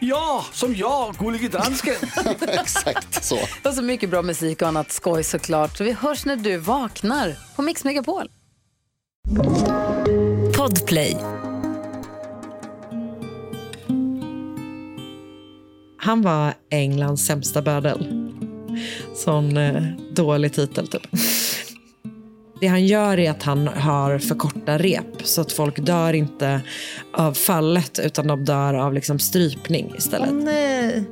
Ja, som jag, gullige dansken. Exakt så. Och så mycket bra musik och annat skoj såklart. Så vi hörs när du vaknar på Mix Megapol. Podplay. Han var Englands sämsta bödel. Sån eh, dålig titel typ. Det han gör är att han har för korta rep så att folk dör inte av fallet utan de dör av liksom strypning istället. nej.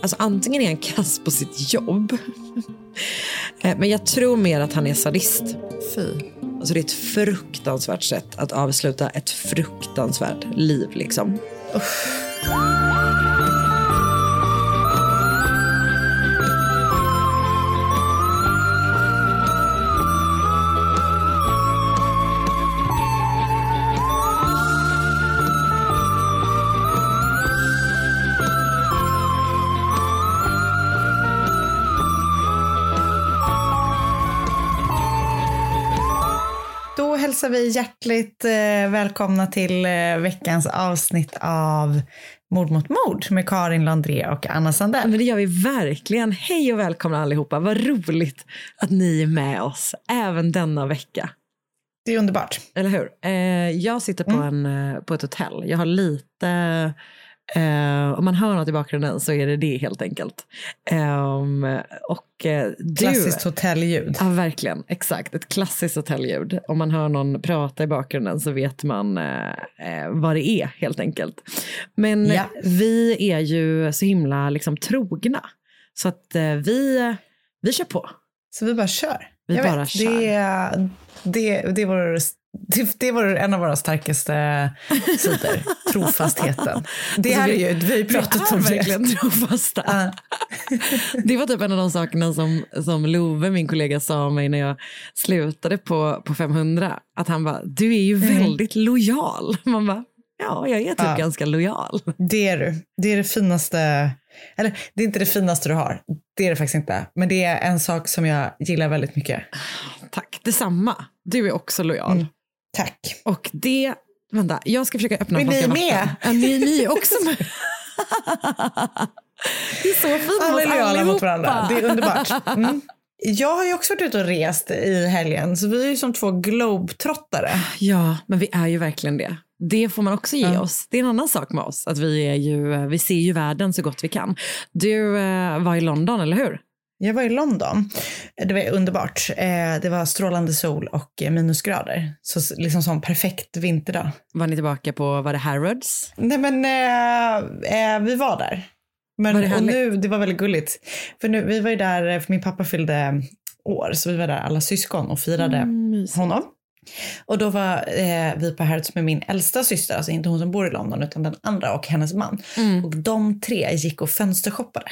Alltså antingen är han kass på sitt jobb Eh, men jag tror mer att han är sadist. Fy. Alltså det är ett fruktansvärt sätt att avsluta ett fruktansvärt liv liksom. Då hälsar vi hjärtligt eh, välkomna till eh, veckans avsnitt av Mord mot mord med Karin Landré och Anna Sandell. Men det gör vi verkligen. Hej och välkomna allihopa. Vad roligt att ni är med oss även denna vecka. Det är underbart. Eller hur? Eh, jag sitter på, en, eh, på ett hotell. Jag har lite... Eh, om man hör något i bakgrunden så är det det helt enkelt. Ehm, och eh, du... Klassiskt hotellljud. Ja, verkligen. Exakt. Ett klassiskt hotellljud. Om man hör någon prata i bakgrunden så vet man eh, vad det är helt enkelt. Men Ja. vi är ju så himla liksom, trogna. Så att vi, vi kör på. Så vi bara kör. Vi Jag bara vet, kör. Det, det, det, är vår, det, det var en av våra starkaste sidor. Trofastheten. Det Alltså, är vi- det ju. Vi har ju pratat är om det. verkligen trofasta. Ja. Det var typ en av de sakerna som, som Love, min kollega, sa mig när jag slutade på, på 500. Att han bara, du är ju väldigt lojal. Man bara, ja, jag är typ Ja. ganska lojal. Det är du. Det är det finaste. Eller det är inte det finaste du har. Det är det faktiskt inte. Men det är en sak som jag gillar väldigt mycket. Tack, detsamma. Du är också lojal. Mm. Tack. Och det, vänta, jag ska försöka öppna Är ni med? Ja, ni, ni är också med. det är så fint Alla mot lojala mot allihopa. varandra. Det är underbart. Mm. Jag har ju också varit ute och rest i helgen, så vi är ju som två globetrottare. Ja, men vi är ju verkligen det. Det får man också ge Ja. oss. Det är en annan sak med oss, att vi, är ju, vi ser ju världen så gott vi kan. Du eh, var i London, eller hur? Jag var i London. Det var underbart. Eh, Det var strålande sol och minusgrader. Så liksom som perfekt vinterdag. Var ni tillbaka på, var det Harrods? Nej men eh, eh, vi var där. Men Var det och nu, det var väldigt gulligt. För nu, vi var ju där, för min pappa fyllde år, så vi var där alla syskon och firade Mm, honom. Och då var eh, vi på Harrods med min äldsta syster, alltså inte hon som bor i London utan den andra och hennes man. Mm. Och de tre gick och fönstershoppade.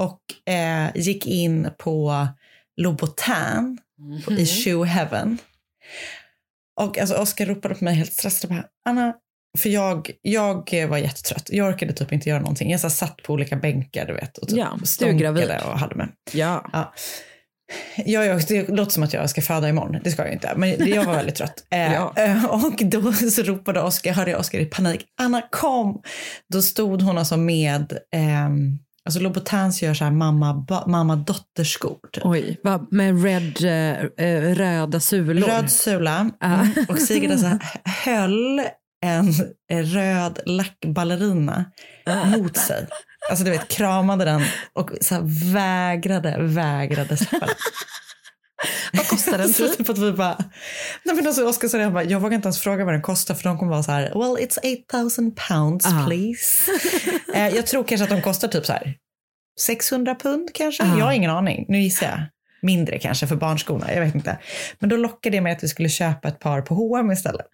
Och eh, gick in på Louboutin på, Mhm. i Shoe Heaven. Och alltså Oskar ropade på mig helt stressad. Bara, Anna, för jag, jag eh, var jättetrött. Jag orkade typ inte göra någonting. Jag så satt på olika bänkar du vet. Och typ Ja, stånkade och hade mig. Ja. Ja. Jag, jag, det låter som att jag ska föda imorgon. Det ska jag inte. Men jag var väldigt trött. Eh, Ja. eh, Och då så ropade Oskar, hörde jag Oskar i panik. Anna kom! Då stod hon alltså med, ehm, alltså Louboutins gör så här mamma, mamma dotterskor. typ. Oj, vad- med red, eh, eh, röda sulor. Röd sula. Mm. Och Sigrid alltså höll en röd lackballerina mot sig. Alltså du vet, kramade den och så vägrade, vägrade släppa den. Vad kostar den typ? typ att vi bara, nej men alltså Oskar sa det, bara, jag vågar inte ens fråga vad den kostar för de kommer vara så här, well it's 8000 pounds Ah. please. eh, jag tror kanske att de kostar typ så här 600 pund kanske, Ah. jag har ingen aning, nu gissar jag. Mindre kanske för barnskorna, jag vet inte. Men då lockade det mig att vi skulle köpa ett par på H&M istället.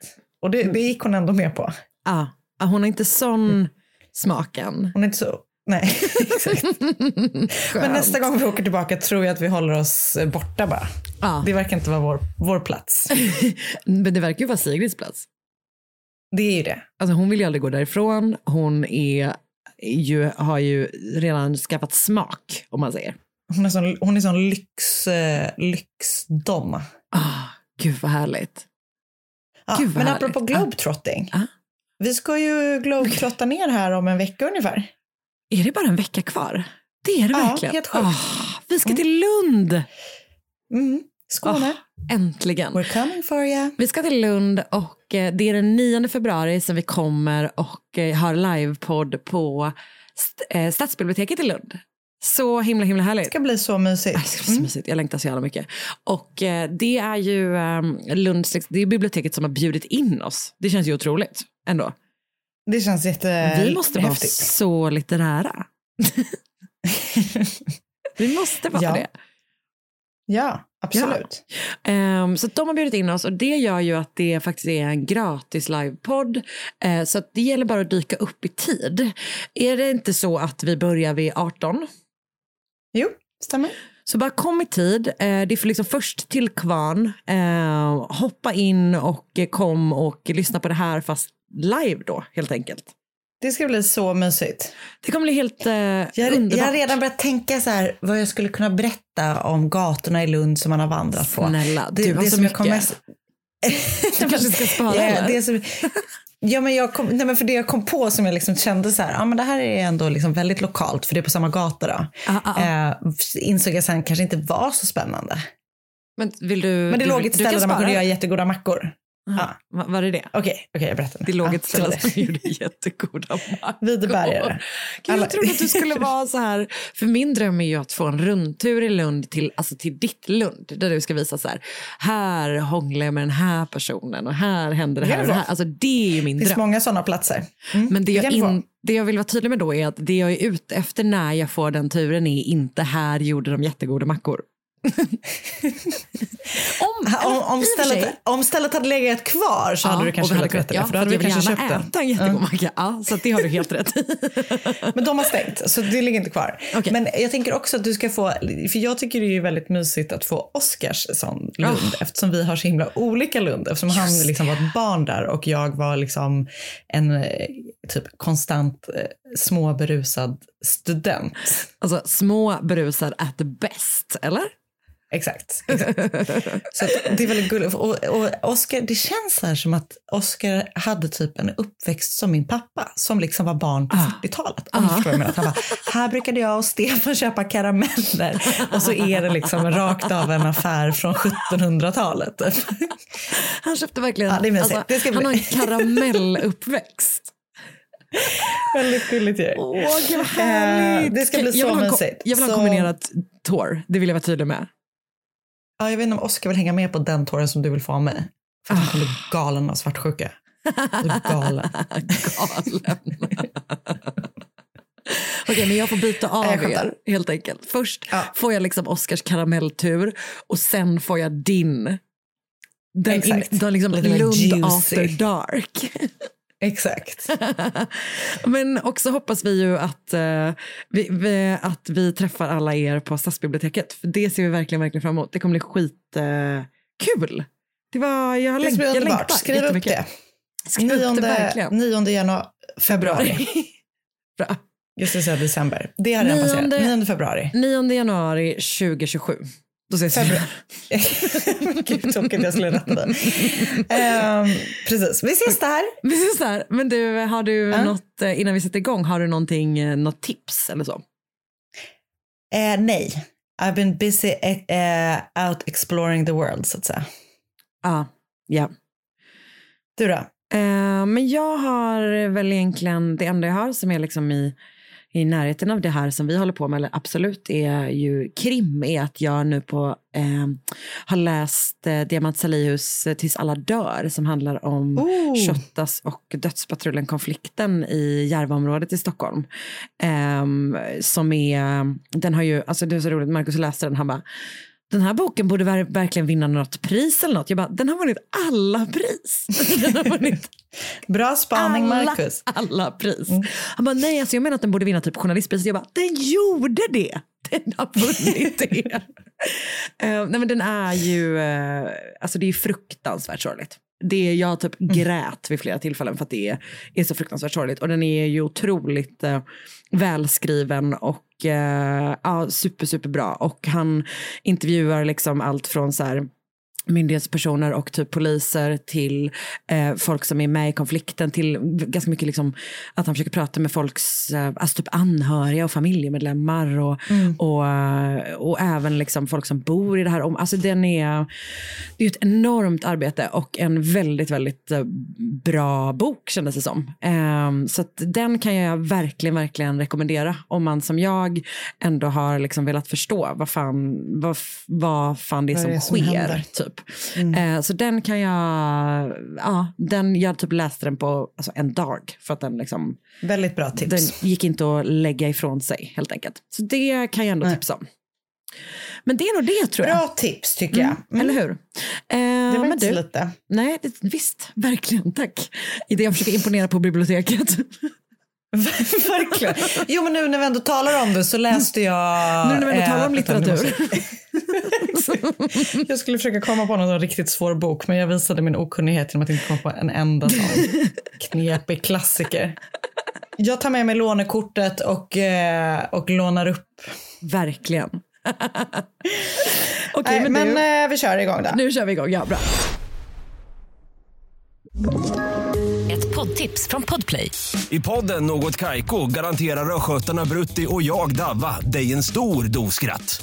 Och det, det gick hon ändå med på. Ja, ja, hon har inte sån smaken. Hon är inte så, nej exakt. Men nästa gång vi åker tillbaka tror jag att vi håller oss borta bara. Ja. Det verkar inte vara vår, vår plats. Men det verkar ju vara Sigrids plats. Det är ju det. Alltså hon vill ju aldrig gå därifrån. Hon är ju, har ju redan skaffat smak, om man säger. Hon är sån, hon är sån lyx, eh, lyxdom. Ah, gud vad härligt. Ja, Gud, vad men härligt. apropå globetrotting. Ja. Vi ska ju globetrotta ner här om en vecka ungefär. Är det bara en vecka kvar? Det är det Ja, verkligen. helt sjukt. Ah, vi ska till Lund! Mm. Skåne. Ah, äntligen. We're coming for you. Vi ska till Lund och eh, det är den 9 februari som vi kommer och eh, har livepodd på st- eh, Stadsbiblioteket i Lund. Så himla himla härligt. Det ska bli så mysigt. Aj, Det ska bli så mysigt. Jag längtar så jävla mycket. Och det är ju eh, Lunds, det är biblioteket som har bjudit in oss. Det känns ju otroligt ändå. Det känns jättehäftigt. Vi måste vara så litterära. Vi måste vara Ja. det. Ja, absolut. Ehm, så att de har bjudit in oss och det gör ju att det faktiskt är en gratis livepodd. Uh, så det gäller bara att dyka upp i tid. Är det inte så att vi börjar vid 18? Jo, stämmer. Så bara kom i tid. Eh, det är för liksom först till kvarn. Eh, hoppa in och kom och lyssna på det här fast live då helt enkelt. Det ska bli så mysigt. Det kommer bli helt eh, Jag, underbart. jag har redan börjat tänka så här, vad jag skulle kunna berätta om gatorna i Lund som man har vandrat på. Snälla, Det- du har det så mycket. kommer- Du kanske ska spara eller? det som, ja, men jag kom, nej, men för det jag kom på som jag liksom kände så här, ja, men det här är ändå liksom väldigt lokalt för det är på samma gata. Då. Ah, ah, ah. Eh, insåg jag sen kanske inte var så spännande. Men, vill du, Men det du, låg ett ställe där man kunde göra jättegoda mackor. Aha, va- Var är det? Okej, okej jag berättar. Det låg Ja, ett ställe det som det. gjorde jättegoda mackor. Videbergare. Gud, Alla- jag trodde att du skulle vara så här. För min dröm är ju att få en rundtur i Lund till, alltså till ditt Lund. Där du ska visa så här. Här hånglar jag med den här personen och här händer det Det här och det här. Alltså det är ju min Det finns dröm. många sådana platser. Mm, Men det det jag, in, det jag vill vara tydlig med då är att det jag är ute efter när jag får den turen är inte här gjorde de jättegoda mackor. Om, Ha, Om, om, stället, om stället hade legat kvar så hade du kanske velat berätta kunnat- det. För då hade jag kanske köpt den. äta en jättegod macka. Ja, så det har du helt rätt. Men de har stängt, så det ligger inte kvar. Okej. Men jag tänker också att du ska få, för jag tycker det är väldigt mysigt att få Oscars sån Lund, Oh. eftersom vi har så himla olika Lund. Eftersom han Just liksom var ett barn där och jag var liksom en eh, typ konstant eh, småberusad student. Alltså små berusar at the best, eller? Exakt. exakt. Så det är väldigt gulligt. Och, och Oscar, det känns här som att Oscar hade typ en uppväxt som min pappa, som liksom var barn på Ah. 40-talet. Om vad jag menar. Han bara, här brukade jag och Stefan köpa karameller. Och så är det liksom rakt av en affär från 1700-talet. Han köpte verkligen, Ja, det alltså, Det han har en karamelluppväxt. väldigt gulligt ju. Åh, gud vad härligt. Eh, det ska bli så mysigt. Jag vill ha en kombinerat tår, det vill jag vara tydlig med. Ja, jag vet inte om Oscar vill hänga med på den tåren som du vill få av mig. För att han kommer bli galen av svartsjuka. Galen. Galen. Okej, men jag får byta av Jag er helt enkelt. Först Ja. får jag liksom Oscars karamelltur och sen får jag din. Den, in, den liksom Lund juicy. after dark. Exakt. Men också hoppas vi ju att, eh, vi, vi, att vi träffar alla er på Stadsbiblioteket. För det ser vi verkligen, verkligen fram emot. Det kommer bli skitkul. kul. det var, jag, Det länk, bli jag längtar Skriv upp det. Skriv upp det 9, verkligen. 9 januari, februari. Bra. Just det, det december. Det har redan passerat. Nionde- 9 februari. 9 januari 2027. Då ses vi. Gud, tråkigt jag skulle rätta dig. Ehm, precis, vi ses där. Vi ses där. Men du, har du Ja. något, eh, innan vi sätter igång, har du någonting, eh, något tips eller så? Eh, nej, I've been busy eh, out exploring the world så att säga. Ja. ja. Du då? Men jag har väl egentligen, det enda jag har som är liksom i, i närheten av det här som vi håller på med, eller absolut är ju krim, är att jag nu på eh, har läst eh, Diamant Salihus eh, Tills alla dör som handlar om Oh. Shottaz och Dödspatrullen-konflikten i Järvaområdet i Stockholm. Ehm, som är, den har ju, alltså det är så roligt, Markus läste den, han bara den här boken borde ver- verkligen vinna något pris eller något. Jag bara, den har vunnit alla pris. Den har vunnit Bra spaning alla, Marcus. alla pris. Han bara, nej alltså jag menar att den borde vinna typ journalistpriset. Jag bara, den gjorde det. Den har vunnit det. Eh, nej men den är ju, eh, alltså det är fruktansvärt sorgligt. Det är, jag typ grät vid flera tillfällen för att det är, är så fruktansvärt sorgligt. Och den är ju otroligt eh, välskriven och eh, ja, super, superbra. Och han intervjuar liksom allt från så här myndighetspersoner och typ poliser till eh, folk som är med i konflikten till ganska mycket liksom att han försöker prata med folks eh, alltså typ anhöriga och familjemedlemmar och, och, eh, och även liksom folk som bor i det här om Alltså den är, det är ett enormt arbete och en väldigt, väldigt eh, bra bok kändes det som. Ehm, så den kan jag verkligen, verkligen rekommendera om man som jag ändå har liksom velat förstå vad fan, vad, vad fan det är Vad som det som sker. händer? Typ. Eh, så den kan jag, ja, den, jag typ läste den på alltså, en dag för att den liksom, Väldigt bra tips. den gick inte att lägga ifrån sig helt enkelt. Så det kan jag ändå Nej. tipsa om. Men det är nog det tror jag. Bra tips tycker jag. Mm. Eller hur? Eh, Det var inte du, så lite. Nej, det, visst, verkligen, tack. I det jag försöker imponera på biblioteket. Verkligen. Jo men nu när vi ändå talar om det så läste jag... Nu när vi ändå talar om eh, litteratur. Jag skulle försöka komma på någon riktigt svår bok men jag visade min okunnighet genom att inte komma på en enda sån knepig klassiker. Jag tar med mig lånekortet och, eh, och lånar upp. Verkligen. Okej, Nej, men, men du, eh, vi kör igång då. nu kör vi igång. Ja, bra. Ett poddtips från Podplay. I podden Något Kaiko garanterar östgötarna Brutti och jag, Davva, dig en stor dos skratt.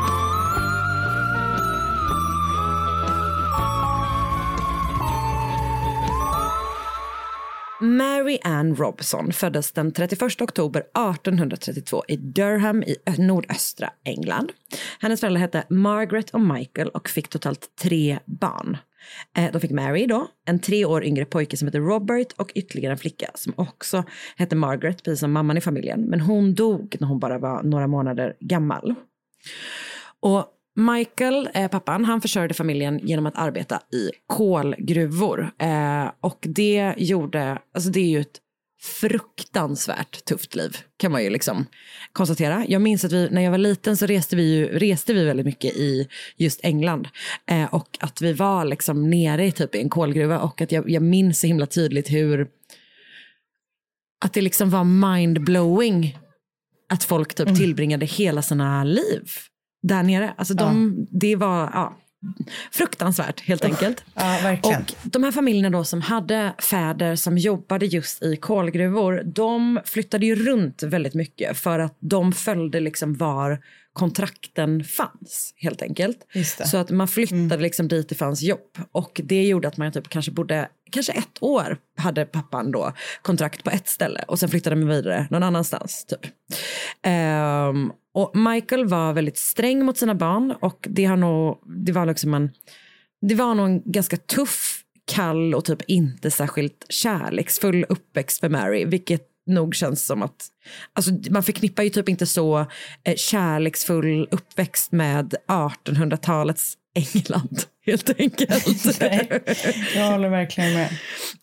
Mary Ann Robson föddes den 31 oktober 1832 i Durham i nordöstra England. Hennes föräldrar hette Margaret och Michael och fick totalt tre barn. Eh, de fick Mary då, en tre år yngre pojke som hette Robert och ytterligare en flicka som också hette Margaret, precis som mamman i familjen. Men hon dog när hon bara var några månader gammal. Och Michael, eh, pappan, han försörjde familjen genom att arbeta i kolgruvor. Eh, och det gjorde, alltså det är ju ett fruktansvärt tufft liv kan man ju liksom konstatera. Jag minns att vi, när jag var liten så reste vi, ju, reste vi väldigt mycket i just England. Eh, och att vi var liksom nere i typ i en kolgruva och att jag, jag minns så himla tydligt hur att det liksom var mindblowing att folk typ tillbringade hela sina liv där nere. Alltså de, det var ja, fruktansvärt helt enkelt. Ja, verkligen. Och de här familjerna då som hade fäder som jobbade just i kolgruvor, de flyttade ju runt väldigt mycket för att de följde liksom var kontrakten fanns helt enkelt. Mm. Så att man flyttade liksom dit det fanns jobb och det gjorde att man typ kanske bodde, kanske ett år hade pappan då kontrakt på ett ställe och sen flyttade man vidare någon annanstans typ. Ehm, och Michael var väldigt sträng mot sina barn och det, har nog, det var liksom en, det var nog en ganska tuff, kall och typ inte särskilt kärleksfull uppväxt för Mary, vilket nog känns som att, alltså man förknippar ju typ inte så eh, kärleksfull uppväxt med 1800-talets England helt enkelt. Nej, jag håller verkligen med.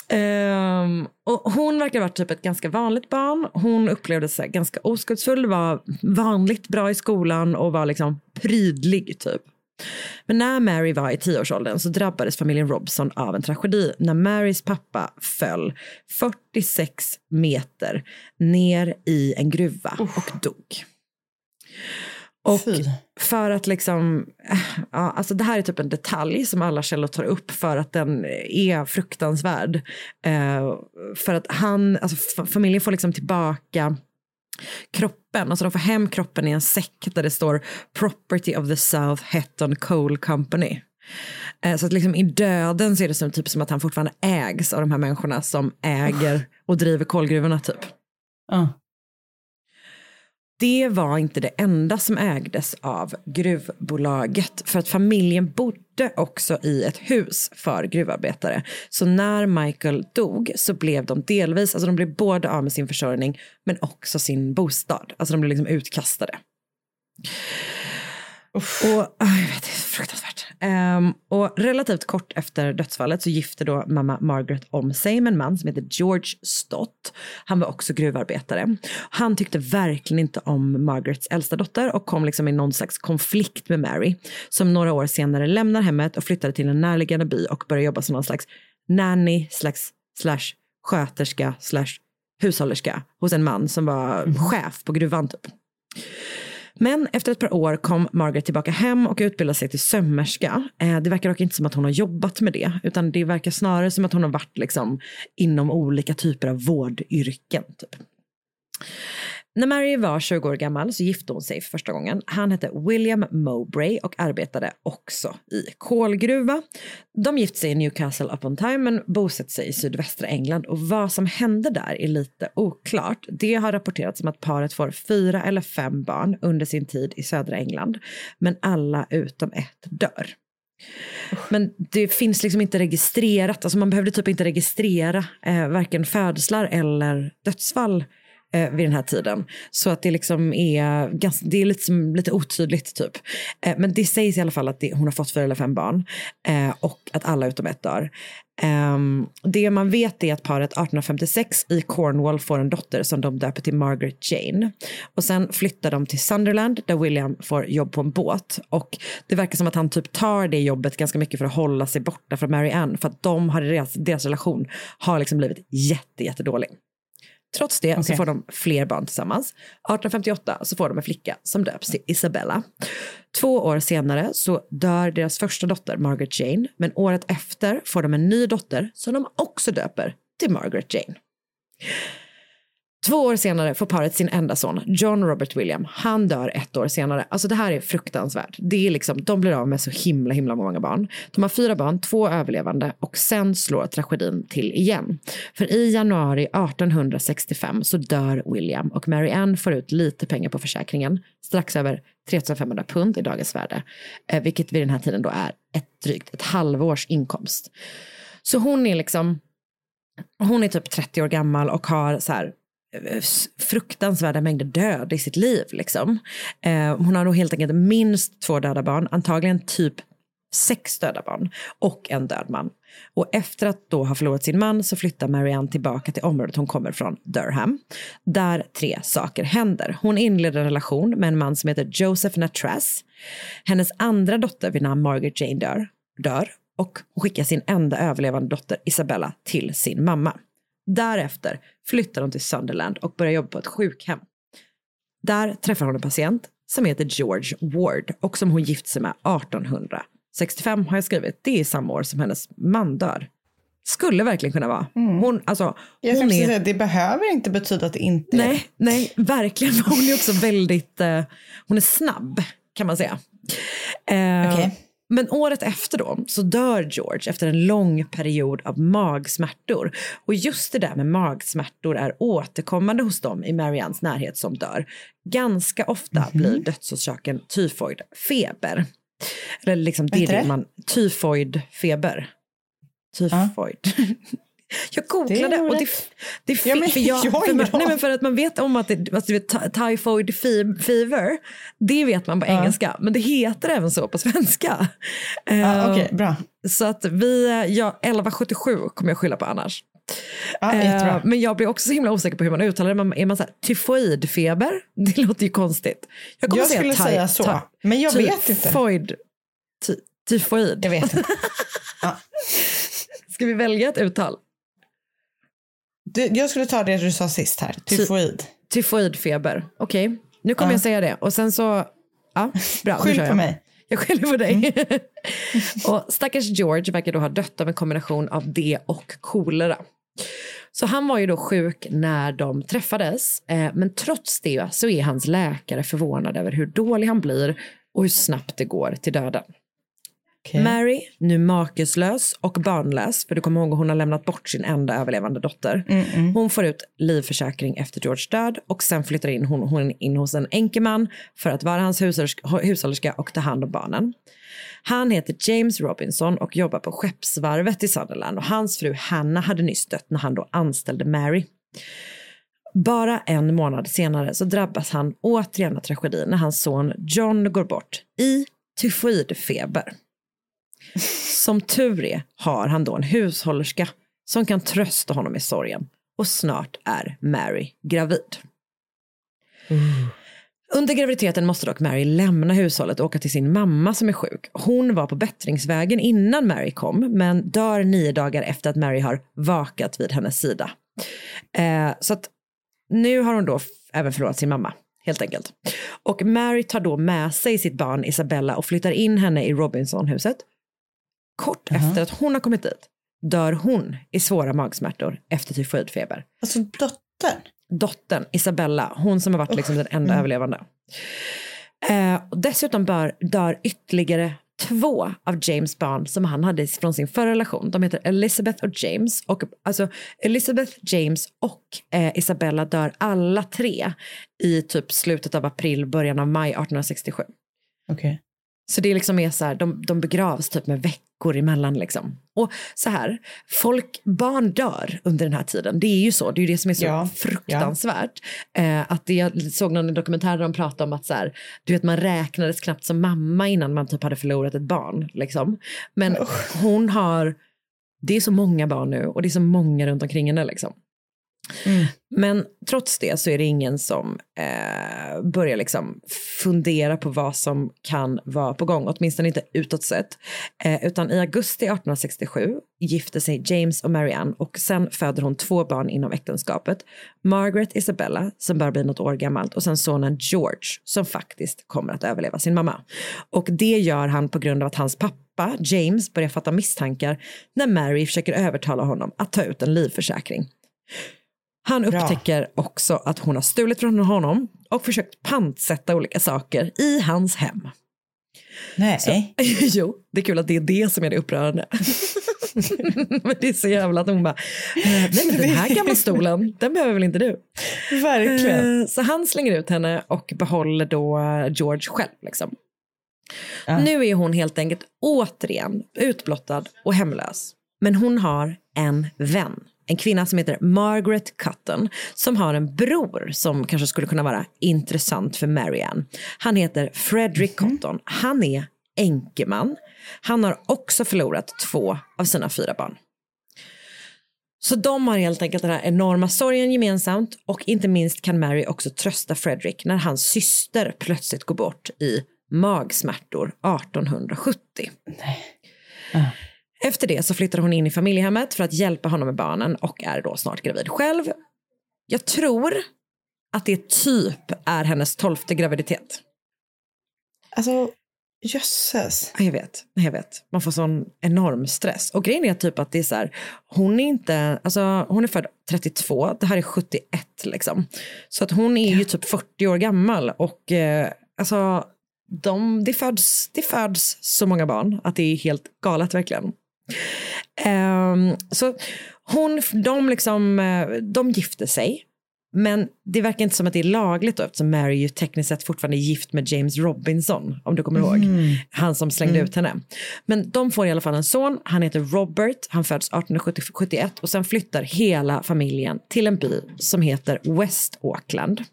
Ehm, och hon verkar ha varit typ ett ganska vanligt barn. Hon upplevde sig ganska oskuldsfull, var vanligt bra i skolan och var liksom prydlig typ. Men när Mary var i tioårsåldern så drabbades familjen Robson av en tragedi när Marys pappa föll 46 meter ner i en gruva och dog. Och för att liksom, ja, alltså det här är typ en detalj som alla källor tar upp för att den är fruktansvärd. Eh, för att han, alltså familjen får liksom tillbaka kroppen, alltså de får hem kroppen i en säck där det står property of the South Hetton Coal Company. Eh, så att liksom i döden så är det som, typ som att han fortfarande ägs av de här människorna som äger och driver kolgruvorna typ. Uh. Det var inte det enda som ägdes av gruvbolaget för att familjen bodde också i ett hus för gruvarbetare. Så när Michael dog så blev de delvis, alltså de blev både av med sin försörjning men också sin bostad. Alltså de blev liksom utkastade. Och ah, jag vet, det är fruktansvärt. Ehm, och relativt kort efter dödsfallet så gifte då mamma Margaret om sig med en man som heter George Stott. Han var också gruvarbetare. Han tyckte verkligen inte om Margarets äldsta dotter och kom liksom i någon slags konflikt med Mary som några år senare lämnar hemmet och flyttade till en närliggande by och började jobba som någon slags nanny slags, slash sköterska slash hushållerska hos en man som var chef på gruvan typ. Men efter ett par år kom Margaret tillbaka hem och utbildade sig till sömmerska. Eh, det verkar dock inte som att hon har jobbat med det, utan det verkar snarare som att hon har varit liksom inom olika typer av vårdyrken. Typ. När Mary var 20 år gammal så gifte hon sig för första gången. Han hette William Mowbray och arbetade också i kolgruva. De gifte sig i Newcastle upon Tyne men bosatte sig i sydvästra England och vad som hände där är lite oklart. Det har rapporterats om att paret får fyra eller fem barn under sin tid i södra England men alla utom ett dör. Men det finns liksom inte registrerat, alltså man behövde typ inte registrera eh, varken födslar eller dödsfall eh, vid den här tiden. Så att det liksom är, ganska, det är lite, som, lite otydligt typ. Eh, men det sägs i alla fall att det, hon har fått fyra eller fem barn eh, och att alla utom ett dör. Ehm, det man vet är att paret 1856 i Cornwall får en dotter som de döper till Margaret Jane. Och sen flyttar de till Sunderland där William får jobb på en båt. Och det verkar som att han typ tar det jobbet ganska mycket för att hålla sig borta från Mary Ann för att de har, deras, deras relation har liksom blivit jätte, jättedålig. Trots det så Okej. får de fler barn tillsammans. 1858 så får de en flicka som döps till Isabella. Två år senare så dör deras första dotter Margaret Jane, men året efter får de en ny dotter som de också döper till Margaret Jane. Två år senare får paret sin enda son, John Robert William. Han dör ett år senare. Alltså det här är fruktansvärt. Det är liksom, de blir av med så himla himla många barn. De har fyra barn, två överlevande och sen slår tragedin till igen. För i januari 1865 så dör William och Mary Ann får ut lite pengar på försäkringen. Strax över 3500 pund i dagens värde. Eh, vilket vid den här tiden då är ett drygt ett halvårs inkomst. Så hon är liksom hon är typ 30 år gammal och har så här Eh, fruktansvärda mängder död i sitt liv. Liksom. Eh, hon har då helt enkelt minst två döda barn, antagligen typ sex döda barn och en död man. Och efter att då ha förlorat sin man så flyttar Marianne tillbaka till området hon kommer från, Durham, där tre saker händer. Hon inleder en relation med en man som heter Joseph Natras. Hennes andra dotter vid namn Margaret Jane dör, dör och hon skickar sin enda överlevande dotter Isabella till sin mamma. Därefter flyttar hon till Sunderland och börjar jobba på ett sjukhem. Där träffar hon en patient som heter George Ward och som hon gift sig med 1865 har jag skrivit. Det är samma år som hennes man dör. Skulle verkligen kunna vara. Hon, alltså, Mm. Jag hon är... säga, det behöver inte betyda att det inte är Nej, nej, verkligen. Hon är också väldigt, eh, hon är snabb kan man säga. Eh, Okej. Men året efter då så dör George efter en lång period av magsmärtor. Och just det där med magsmärtor är återkommande hos dem i Mariannes närhet som dör. Ganska ofta blir dödsorsaken tyfoidfeber. Eller liksom det det man, tyfoidfeber. Tyfoid. Jag googlade Det och det, det Ja, fick, men för jag, jag för, man, nej, men för att man vet om att det, alltså, vet, ty- typhoid fe- fever, det vet man på Ja. engelska, men det heter även så på svenska. Ja, Eh, Okej, bra. Så att vi, ja, 1177 kommer jag skylla på annars. Ja, jättebra. men jag blir också så himla osäker på hur man uttalar det. Man, är man så här, tyfoidfeber? Det låter ju konstigt. Jag, Jag skulle ty- säga så, men jag vet inte. Tyfoid. Ty, tyfoid. Jag vet inte. Ska vi välja ett uttal? Jag skulle ta det du sa sist här, tyfoid. Tyfoidfeber. Okej, nu kommer Ja. jag säga det. Och sen så Ja, bra. Skyll på jag. mig. Jag skyller på dig. och stackars George verkar då ha dött av en kombination av det och kolera. Så han var ju då sjuk när de träffades. Eh, men trots det så är hans läkare förvånad över hur dålig han blir och hur snabbt det går till döden. Okej. Mary, nu makeslös och barnlös, för du kommer ihåg att hon har lämnat bort sin enda överlevande dotter. Hon får ut livförsäkring efter George död och sen flyttar in hon, hon in hos en enkeman för att vara hans hushållerska, och ta hand om barnen. Han heter James Robinson och jobbar på skeppsvarvet i Sunderland och hans fru Hannah hade nyss dött när han då anställde Mary. Bara en månad senare så drabbas han återigen av tragedin när hans son John går bort i tyfoidfeber. Som tur är har han då en hushållerska som kan trösta honom i sorgen och snart är Mary gravid. Under graviditeten måste dock Mary lämna hushållet och åka till sin mamma som är sjuk. Hon var på bättringsvägen innan Mary kom men dör nio dagar efter att Mary har vakat vid hennes sida. Eh, så att nu har hon då även förlorat sin mamma, helt enkelt. Och Mary tar då med sig sitt barn Isabella och flyttar in henne i Robinsonhuset. Kort efter att hon har kommit dit dör hon i svåra magsmärtor efter tyfoidfeber. Alltså dottern. Dottern Isabella, hon som har varit liksom den enda överlevande. Eh, och dessutom bör, dör ytterligare två av James barn som han hade från sin förra relation. De heter Elizabeth och James. Och, alltså, Elizabeth, James och eh, Isabella dör alla tre i typ slutet av april, början av maj 1867. Okej. Så det liksom är så här, de, de begravs typ med veckor emellan liksom. Och så här, folk, barn dör under den här tiden. Det är ju så, det är ju det som är så Ja, fruktansvärt. Eh, att det, jag såg någon dokumentär där de pratade om att så här, du vet man räknades knappt som mamma innan man typ hade förlorat ett barn. Liksom. Men hon har, det är så många barn nu och det är så många runt omkring henne liksom. Mm. Men trots det så är det ingen som eh, börjar liksom fundera på vad som kan vara på gång, åtminstone inte utåt sett. Eh, utan i augusti 1867 gifter sig James och Marianne och sen föder hon två barn inom äktenskapet. Margaret Isabella som bara bli något år gammalt och sen sonen George som faktiskt kommer att överleva sin mamma. Och det gör han på grund av att hans pappa James börjar fatta misstankar när Mary försöker övertala honom att ta ut en livförsäkring. Han upptäcker också att hon har stulit från honom och försökt pantsätta olika saker i hans hem. Nej. Så, jo, det är kul att det är det som är det upprörande. men det är så jävla att hon bara, "Eh, nej men den här gamla stolen, den behöver väl inte du? Verkligen. Eh, Så han slänger ut henne och behåller då George själv. Liksom. Nu är hon helt enkelt återigen utblottad och hemlös. Men hon har en vän. En kvinna som heter Margaret Cotton som har en bror som kanske skulle kunna vara intressant för Marianne. Han heter Frederick Cotton. Han är enkeman. Han har också förlorat två av sina fyra barn. Så de har helt enkelt den här enorma sorgen gemensamt och inte minst kan Mary också trösta Frederick när hans syster plötsligt går bort i magsmärtor 1870. Efter det så flyttar hon in i familjehemmet för att hjälpa honom med barnen och är då snart gravid själv. Jag tror att det typ är hennes tolfte graviditet. Alltså, jösses. Ja, Jag vet, jag vet. Man får sån enorm stress. Och grejen är typ att det är så här, hon är inte, alltså hon är född 32, det här är 71 liksom. Så att hon är ju typ 40 år gammal och eh, alltså de, det, föds, det föds så många barn att det är helt galet verkligen. Ehm, så hon, de, liksom, eh, de gifte sig. Men det verkar inte som att det är lagligt då, eftersom Mary ju tekniskt sett fortfarande är gift med James Robinson, om du kommer ihåg. Han som slängde ut henne. Men de får i alla fall en son, han heter Robert, han föds 1871 och sen flyttar hela familjen till en by som heter West Auckland.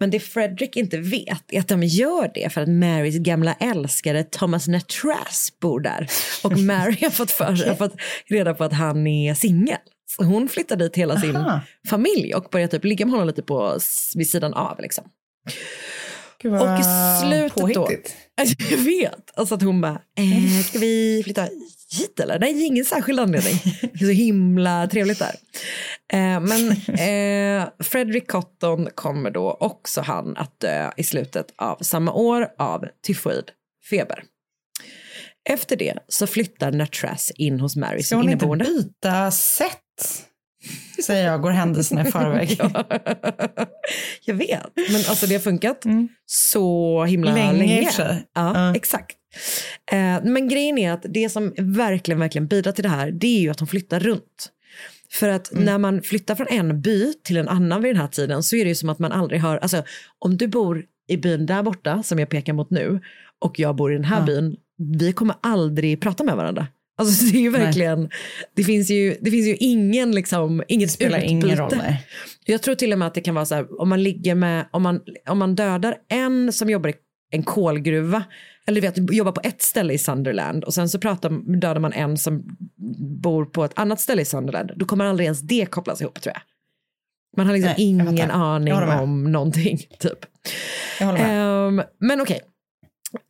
Men det Fredrik inte vet är att de gör det för att Marys gamla älskare Thomas Natras bor där. Och Mary har fått, för, har fått reda på att han är singel. Så hon flyttar dit hela sin Aha. familj och börjar typ ligga med honom lite på, vid sidan av. Liksom. Gud Och i slutet då, påhittigt. Alltså, jag vet, alltså att hon bara, eh, ska vi flytta hit eller? Nej, ingen särskild anledning. Det är så himla trevligt där. Eh, men eh, Frederick Cotton kommer då också han att dö i slutet av samma år av tyfoidfeber. Efter det så flyttar Natras in hos Mary Ska som hon inte inneboende. byta sätt? Säger jag, går händelserna i förväg. Ja. Jag vet, men alltså det har funkat Mm. så himla länge. Länge. Ja, Ja. exakt. Eh, men grejen är att det som verkligen, verkligen bidrar till det här, det är ju att hon flyttar runt. För att Mm. när man flyttar från en by till en annan vid den här tiden så är det ju som att man aldrig har, alltså om du bor i byn där borta som jag pekar mot nu och jag bor i den här Ja. byn, vi kommer aldrig prata med varandra. Alltså det är ju verkligen, det finns ju, det finns ju ingen liksom, inget Det spelar ingen utbyte. roll. Nej. Jag tror till och med att det kan vara så här, om man ligger med, om man, om man dödar en som jobbar i en kolgruva, eller du vet, jobbar på ett ställe i Sunderland och sen så pratar, dödar man en som bor på ett annat ställe i Sunderland, då kommer aldrig ens det kopplas ihop tror jag. Man har liksom Nej, ingen aning om någonting. Typ. Ehm, men okej.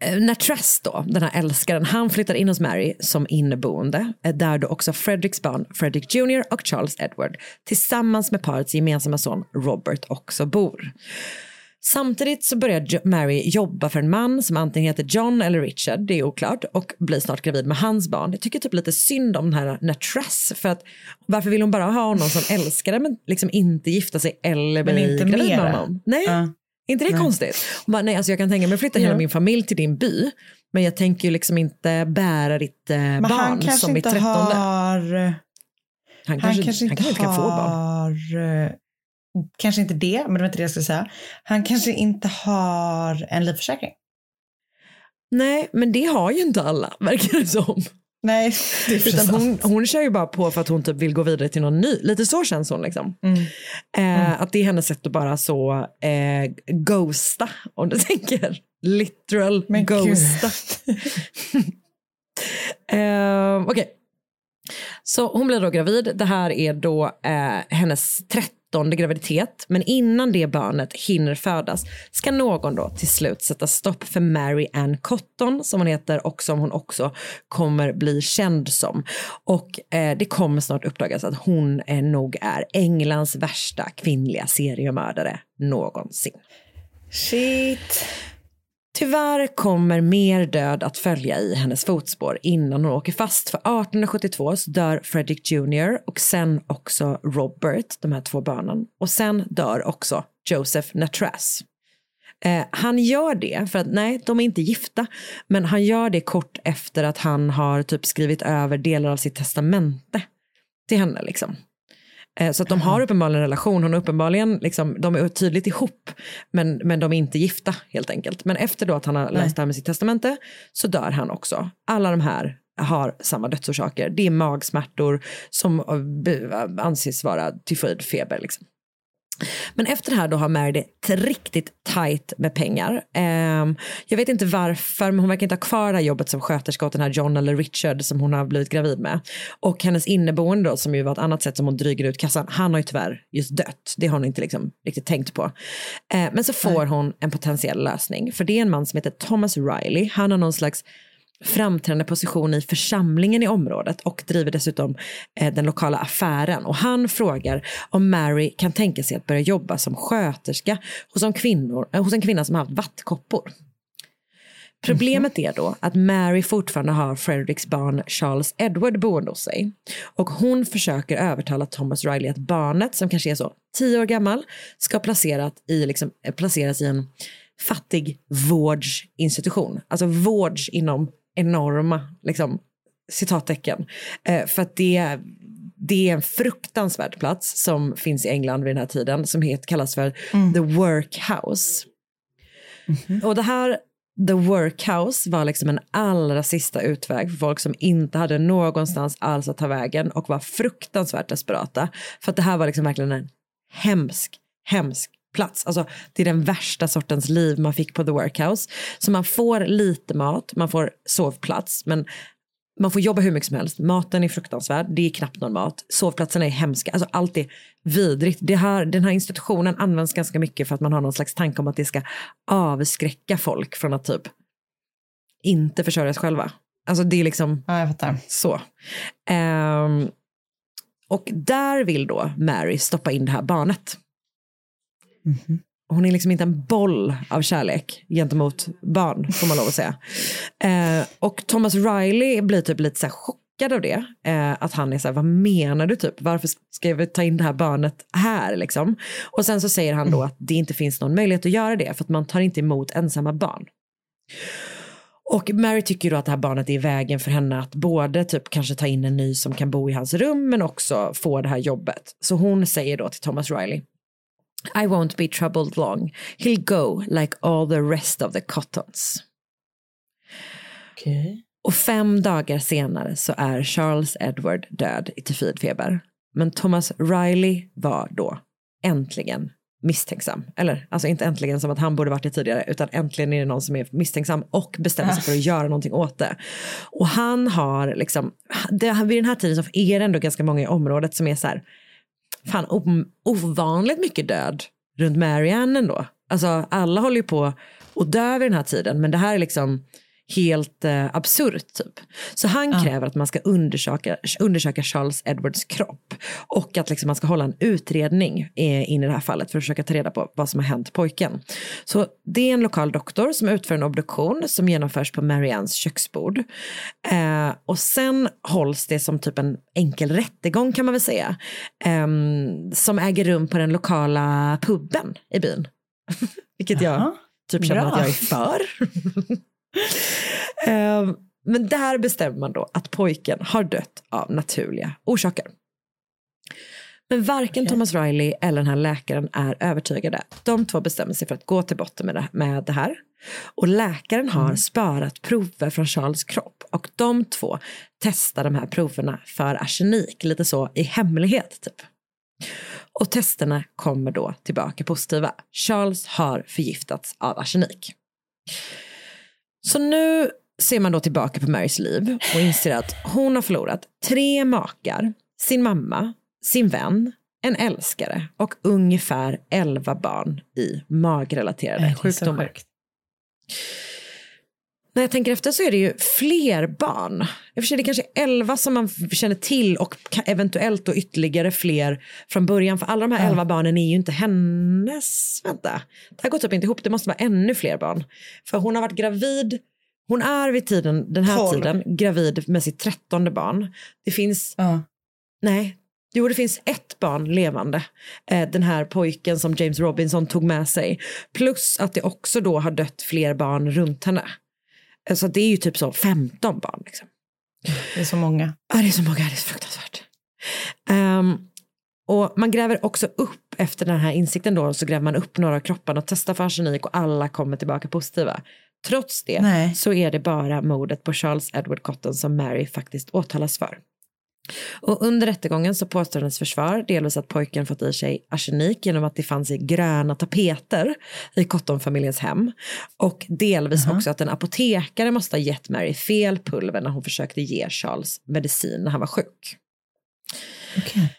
Eh, När Tress då, den här älskaren, han flyttar in hos Mary som inneboende, eh, där då också Fredericks barn, Frederick Jr och Charles Edward, tillsammans med parets gemensamma son Robert också bor. Samtidigt så börjar Mary jobba för en man som antingen heter John eller Richard, det är oklart, och blir snart gravid med hans barn. Jag tycker typ lite synd om den här Natress, för att varför vill hon bara ha honom som älskare men liksom inte gifta sig eller bli inte gravid med mera. honom? Nej. Ja. inte det Nej. konstigt? Hon bara, nej, alltså jag kan tänka mig att flytta hela Ja. min familj till din by, men jag tänker ju liksom inte bära ditt eh, Men barn han kanske som inte trettonde. har... Han Han kanske, kanske han inte kanske kan få barn. Kanske inte det, men det var inte det jag skulle säga. Han kanske inte har en livförsäkring. Nej, men det har ju inte alla, verkar det som. Nej, det är Utan hon, hon kör ju bara på för att hon typ vill gå vidare till någon ny. Lite så känns hon liksom. Mm. Eh, Att det är hennes sätt att bara så eh, ghosta, om du tänker. Literal Men ghosta. eh, Okej. Så hon blir då gravid. Det här är då eh, hennes åttonde graviditet. Men innan det barnet hinner födas ska någon då till slut sätta stopp för Mary Ann Cotton som hon heter och som hon också kommer bli känd som. Och eh, det kommer snart uppdagas att hon eh, nog är Englands värsta kvinnliga seriemördare någonsin. Shit. Tyvärr kommer mer död att följa i hennes fotspår innan hon åker fast. För 1872 så dör Frederick Jr och sen också Robert, de här två barnen. Och sen dör också Joseph Natras. Eh, han gör det, för att nej, de är inte gifta, men han gör det kort efter att han har typ skrivit över delar av sitt testamente till henne. Liksom. Eh, Så att de har uppenbarligen en relation, hon är uppenbarligen, liksom, de är tydligt ihop, men, men de är inte gifta helt enkelt. Men efter då att han har läst det här med sitt testamente så dör han också. Alla de här har samma dödsorsaker. Det är magsmärtor som eh, anses vara tyfoidfeber. Liksom. Men efter det här då har Mary det riktigt tajt med pengar. Ehm, jag vet inte varför, men hon verkar inte ha kvar det här jobbet som sköterska åt den här John eller Richard som hon har blivit gravid med. Och hennes inneboende då, som ju var ett annat sätt som hon dryger ut kassan, han har ju tyvärr just dött. Det har hon inte liksom riktigt tänkt på. Eh, men så får hon en potentiell lösning, för det är en man som heter Thomas Riley. Han har någon slags framträdande position i församlingen i området och driver dessutom eh, den lokala affären. Och han frågar om Mary kan tänka sig att börja jobba som sköterska hos en, kvinnor, eh, hos en kvinna som har haft vattkoppor. Problemet är då att Mary fortfarande har Fredericks barn Charles Edward boende hos sig. Och hon försöker övertala Thomas Riley att barnet, som kanske är så tio år gammal, ska placerat i, liksom, eh, placeras i en fattig vårdsinstitution. Alltså vårds inom enorma liksom, citattecken. Eh, för att det, det är en fruktansvärd plats som finns i England vid den här tiden som heter, kallas för the workhouse. Och det här The Workhouse var liksom en allra sista utväg för folk som inte hade någonstans alls att ta vägen och var fruktansvärt desperata. För att det här var liksom verkligen en hemsk, hemsk plats. Alltså, det är den värsta sortens liv man fick på The Workhouse. Så man får lite mat, man får sovplats, men man får jobba hur mycket som helst. Maten är fruktansvärd, det är knappt någon mat. Sovplatserna är hemska, alltså allt är vidrigt. Det här, den här institutionen används ganska mycket för att man har någon slags tanke om att det ska avskräcka folk från att typ inte försörja sig själva. Alltså det är liksom Ja, jag fattar. så. Ehm, och där vill då Mary stoppa in det här barnet. Hon är liksom inte en boll av kärlek gentemot barn, får man lov att säga. Eh, och Thomas Riley blir typ lite så chockad av det. Eh, att han är så här, vad menar du typ? Varför ska jag ta in det här barnet här liksom? Och sen så säger han då att det inte finns någon möjlighet att göra det för att man tar inte emot ensamma barn. Och Mary tycker då att det här barnet är i vägen för henne att både typ kanske ta in en ny som kan bo i hans rum men också få det här jobbet. Så hon säger då till Thomas Riley I won't be troubled long. He'll go like all the rest of the cottons. Okej. Och fem dagar senare så är Charles Edward död i tyfidfeber. Men Thomas Riley var då äntligen misstänksam. Eller alltså inte äntligen som att han borde varit det tidigare utan äntligen är det någon som är misstänksam och bestämmer sig för att göra någonting åt det. Och han har liksom, det, vid den här tiden så är det ändå ganska många i området som är så här, fan ovanligt mycket död runt Marianne ändå. Alltså alla håller ju på och dö vid den här tiden men det här är liksom helt eh, absurt typ. Så han kräver att man ska undersöka, undersöka Charles Edwards kropp och att liksom man ska hålla en utredning eh, in i det här fallet för att försöka ta reda på vad som har hänt pojken. Så det är en lokal doktor som utför en obduktion som genomförs på Mariannes köksbord. Eh, och sen hålls det som typ en enkel rättegång kan man väl säga. ehm, som äger rum på den lokala puben i byn. Vilket jag typ känner Bra. att jag är för. Ehm, men där bestämmer man då att pojken har dött av naturliga orsaker. Men varken Thomas Riley eller den här läkaren är övertygade. De två bestämmer sig för att gå till botten med det, med det här. Och läkaren har sparat prover från Charles kropp och de två testar de här proverna för arsenik, lite så i hemlighet typ. Och testerna kommer då tillbaka positiva. Charles har förgiftats av arsenik. Så nu ser man då tillbaka på Marys liv och inser att hon har förlorat tre makar, sin mamma, sin vän, en älskare och ungefär elva barn i magrelaterade så sjukdomar. När jag tänker efter så är det ju fler barn. I och för sig det är kanske elva som man känner till och eventuellt då ytterligare fler från början. För alla de här elva barnen är ju inte hennes. Vänta, det här går typ inte ihop. Det måste vara ännu fler barn. För hon har varit gravid. Hon är vid tiden, den här Tolv. tiden gravid med sitt trettonde barn. Det finns, Ja. nej, jo det finns ett barn levande. Eh, den här pojken som James Robinson tog med sig. Plus att det också då har dött fler barn runt henne. Eh, Så det är ju typ så 15 barn. Liksom. Det är så många. Ja, det är så många, det är så fruktansvärt. Ehm, och man gräver också upp efter den här insikten då så gräver man upp några av kropparna och testar för arsenik och alla kommer tillbaka positiva. Trots det Nej. så är det bara mordet på Charles Edward Cotton som Mary faktiskt åtalas för. Och under rättegången så påstår hennes försvar delvis att pojken fått i sig arsenik genom att det fanns i gröna tapeter i Cotton-familjens hem. Och delvis också att en apotekare måste ha gett Mary fel pulver när hon försökte ge Charles medicin när han var sjuk. Okej.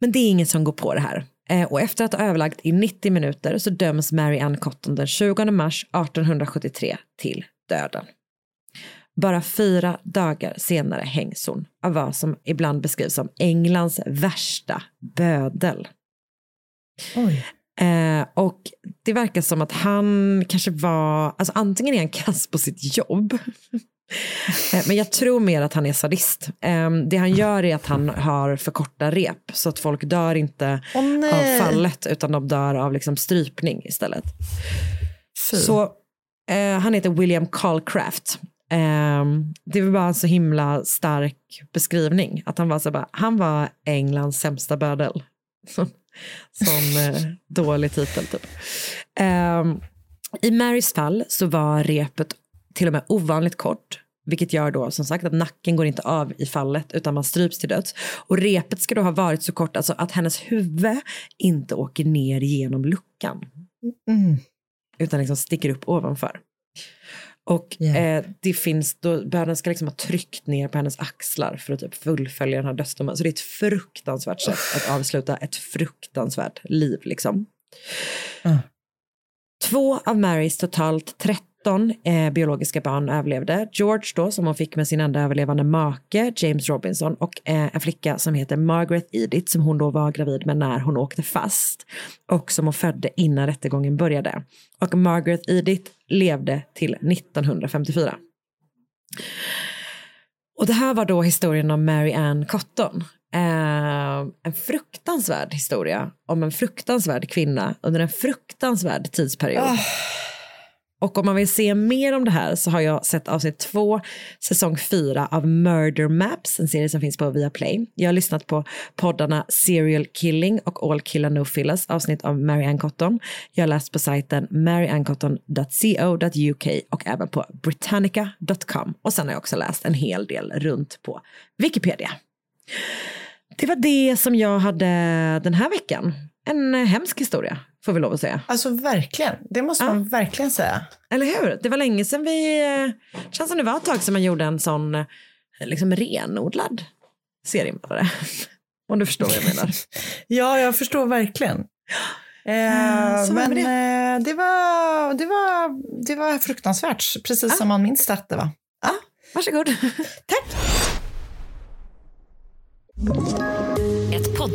Men det är ingen som går på det här. Eh, och efter att ha överlagt i 90 minuter så döms Mary Ann Cotton den 20 mars 1873 till döden. Bara fyra dagar senare hängs hon av vad som ibland beskrivs som Englands värsta bödel. Oj. Eh, och det verkar som att han kanske var, alltså antingen är han kass på sitt jobb. eh, men jag tror mer att han är sadist. Eh, det han gör är att han har för korta rep så att folk dör inte nej. av fallet utan de dör av liksom strypning istället. Fy. Så eh, han heter William Calcraft. Eh, det var bara en så himla stark beskrivning. Att han var så bara, han var Englands sämsta bödel. Som eh, dålig titel typ. Eh, I Marys fall så var repet till och med ovanligt kort. Vilket gör då som sagt att nacken går inte av i fallet utan man stryps till döds. Och repet ska då ha varit så kort alltså att hennes huvud inte åker ner genom luckan Mm. utan liksom sticker upp ovanför. Och Ja. eh, det finns, då, böden ska liksom ha tryckt ner på hennes axlar för att typ fullfölja den här dödsdomen. Så det är ett fruktansvärt sätt att avsluta ett fruktansvärt liv liksom. Ja. Två av Marys totalt 13 13 eh, biologiska barn överlevde. George då, som hon fick med sin enda överlevande make, James Robinson, och eh, en flicka som heter Margaret Edith, som hon då var gravid med när hon åkte fast. Och som hon födde innan rättegången började. Och Margaret Edith levde till 1954. Och det här var då historien om Mary Ann Cotton. Eh, en fruktansvärd historia om en fruktansvärd kvinna under en fruktansvärd tidsperiod. Ah. Och om man vill se mer om det här så har jag sett avsnitt två, säsong fyra av Murder Maps, en serie som finns på Viaplay. Jag har lyssnat på poddarna Serial Killing och All Killer No Fillers, avsnitt av Mary Ann Cotton. Jag har läst på sajten maryanncotton.co.uk och även på britannica.com. Och sen har jag också läst en hel del runt på Wikipedia. Det var det som jag hade den här veckan. En hemsk historia, får vi lov att säga. Alltså verkligen, det måste Ja. man verkligen säga. Eller hur? Det var länge sedan vi... Det känns som det var ett tag sedan man gjorde en sån eh, liksom renodlad seriemördare. Om du förstår vad jag menar. Ja, jag förstår verkligen. Eh, men det. eh, det, var, det, var, det var fruktansvärt, precis som man minns det var. Varsågod. Tack!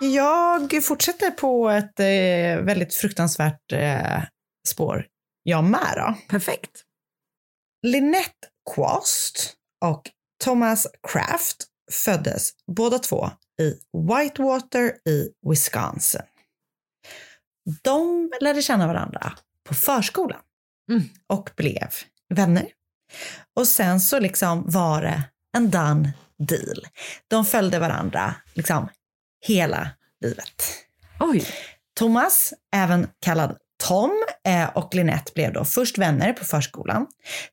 Jag fortsätter på ett eh, väldigt fruktansvärt eh, spår. Jag med då. Perfekt. Lynette Quast och Thomas Kraft föddes båda två i Whitewater i Wisconsin. De lärde känna varandra på förskolan Mm. och blev vänner. Och sen så liksom var det en done deal. De följde varandra liksom hela livet. Oj. Thomas, även kallad Tom, eh, och Lynette blev då först vänner på förskolan.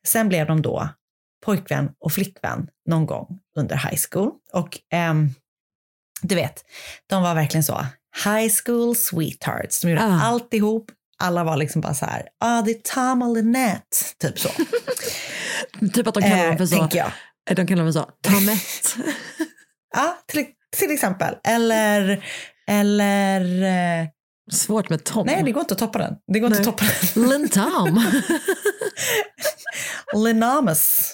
Sen blev de då pojkvän och flickvän någon gång under high school. Och ehm, du vet, de var verkligen så high school sweethearts. De gjorde Ah. allt ihop. Alla var liksom bara så här, ah, det är Tom och Lynette, typ så. Typ att de kallar Eh, dem för så. tänker jag. De kallar dem för så. Tomette. Ja, till, till exempel. Eller, eller, eh, Svårt med Tom. nej det går inte att toppa den. Det går inte Nej. att toppa den. Lin Tom. Linamus.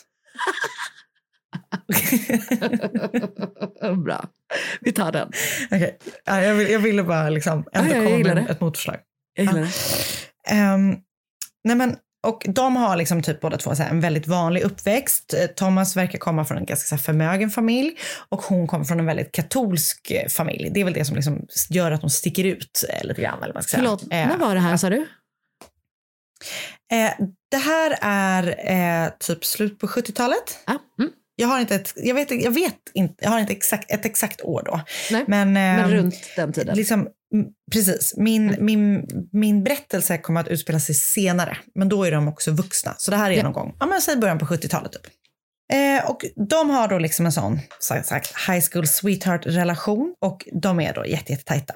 Bra. Vi tar den. Okej, ja, jag, vill, jag ville bara liksom ändå Ja, komma med det. ett motförslag. Jag gillar det. Ehm, nej men, och de har liksom typ båda två så en väldigt vanlig uppväxt. Eh, Thomas verkar komma från en ganska så förmögen familj och hon kommer från en väldigt katolsk eh, familj. Det är väl det som liksom gör att de sticker ut eh, lite grann. Eller vad man ska säga. Förlåt, Eh, när var det här sa du? det här är typ slut på 70-talet. Ja. Mm. Jag har inte ett, jag vet, jag vet inte, jag har inte exakt, ett exakt år då. Nej, Men, Men ehm, runt den tiden. Liksom, mm, precis. Min, min, min berättelse kommer att utspela sig senare, men då är de också vuxna. Så det här är Ja. någon gång, ja men säg början på 70-talet typ. Eh, och de har då liksom en sån, sagt, high school sweetheart-relation och de är då jätte, jätte tajta.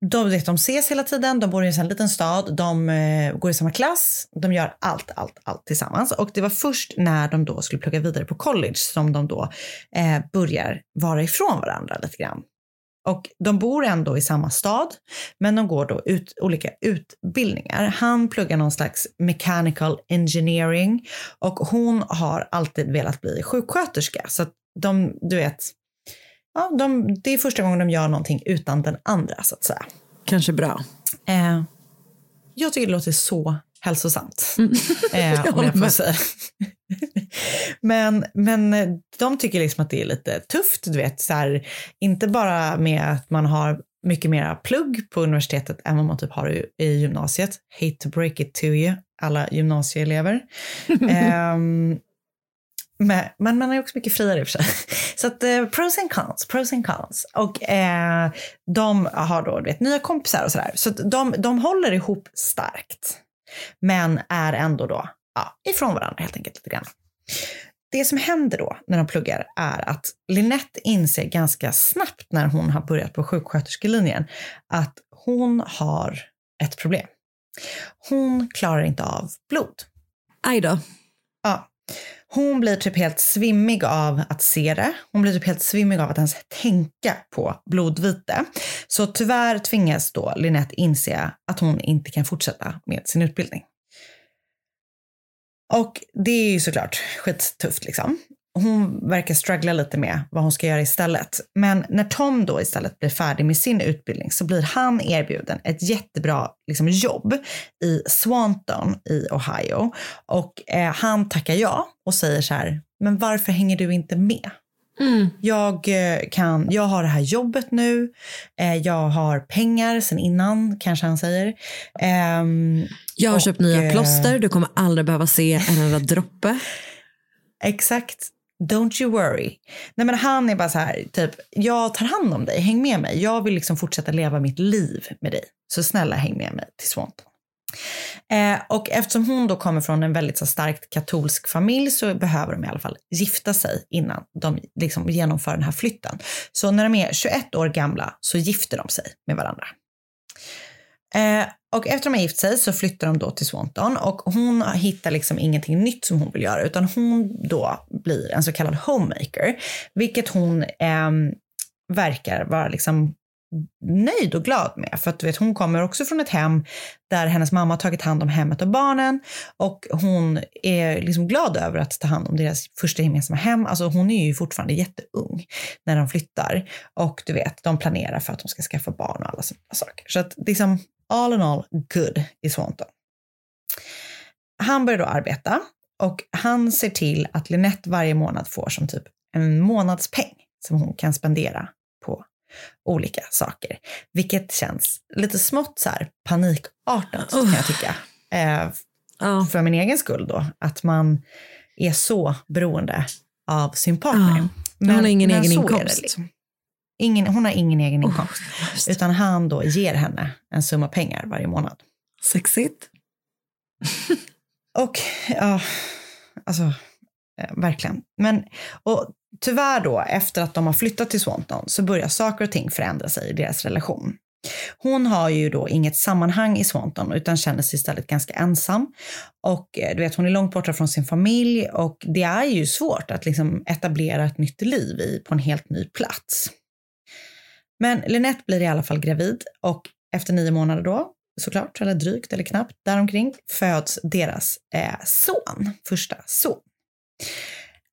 De, vet, de ses hela tiden, de bor i en liten stad, de eh, går i samma klass, de gör allt, allt, allt tillsammans. Och det var först när de då skulle plugga vidare på college som de då eh, börjar vara ifrån varandra lite grann. Och de bor ändå i samma stad, men de går då ut olika utbildningar. Han pluggar någon slags mechanical engineering och hon har alltid velat bli sjuksköterska. Så att de, du vet, ja, de, det är första gången de gör någonting utan den andra så att säga. Kanske bra. Eh, jag tycker det låter så hälsosamt. Eh, om jag får säga. men, men eh, de tycker liksom att det är lite tufft, du vet, så här, inte bara med att man har mycket mera plugg på universitetet än vad man typ har i, i gymnasiet. Hate to break it to you, alla gymnasieelever. Ehm, Men, men man är också mycket friare i och för sig. Så att eh, pros and cons, pros and cons. Och eh, de har då vet, nya kompisar och sådär. Så att de, de håller ihop starkt. Men är ändå då ja, ifrån varandra helt enkelt lite grann. Det som händer då när de pluggar är att Linette inser ganska snabbt när hon har börjat på sjuksköterskelinjen att hon har ett problem. Hon klarar inte av blod. Aj då. Ja. Hon blir typ helt svimmig av att se det. Hon blir typ helt svimmig av att ens tänka på blodvite. Så tyvärr tvingas då Linette inse att hon inte kan fortsätta med sin utbildning. Och det är ju såklart skittufft liksom. Hon verkar struggla lite med vad hon ska göra istället. Men när Tom då istället blir färdig med sin utbildning så blir han erbjuden ett jättebra liksom, jobb i Swanton i Ohio. Och eh, han tackar ja och säger så här, men varför hänger du inte med? Jag, eh, kan, jag har det här jobbet nu, eh, jag har pengar sen innan kanske han säger. Ehm, Jag har och, köpt nya eh, plåster, du kommer aldrig behöva se en enda droppe. Exakt. Don't you worry. Nej men han är bara så här, typ, jag tar hand om dig, häng med mig. Jag vill liksom fortsätta leva mitt liv med dig. Så snälla häng med mig till Swanton. Eh, och eftersom hon då kommer från en väldigt så starkt katolsk familj så behöver de i alla fall gifta sig innan de liksom genomför den här flytten. Så när de är 21 år gamla så gifter de sig med varandra. Eh, och efter de har gift sig så flyttar de då till Swanton och hon hittar liksom ingenting nytt som hon vill göra utan hon då blir en så kallad homemaker. Vilket hon eh, verkar vara liksom nöjd och glad med. För att du vet, hon kommer också från ett hem där hennes mamma har tagit hand om hemmet och barnen och hon är liksom glad över att ta hand om deras första gemensamma hem. Alltså hon är ju fortfarande jätteung när de flyttar och du vet, de planerar för att de ska skaffa barn och alla sådana saker. Så att liksom all in all good i Swanton. Han börjar då arbeta och han ser till att Lynette varje månad får som typ en månadspeng som hon kan spendera på olika saker. Vilket känns lite smått så här panikartat kan jag tycka. Eh, Ja. för min egen skull då, att man är så beroende av sin partner. Ja. Hon har ingen egen inkomst. Ingen, hon har ingen egen inkomst. Utan han då ger henne en summa pengar varje månad. Sexigt. Och ja, alltså eh, verkligen. Men och tyvärr då, efter att de har flyttat till Swanton så börjar saker och ting förändra sig i deras relation. Hon har ju då inget sammanhang i Swanton utan känner sig istället ganska ensam. Och eh, du vet, hon är långt borta från sin familj och det är ju svårt att liksom etablera ett nytt liv i, på en helt ny plats. Men Lynette blir i alla fall gravid och efter nio månader då, såklart, eller drygt eller knappt däromkring, föds deras eh, son, första son.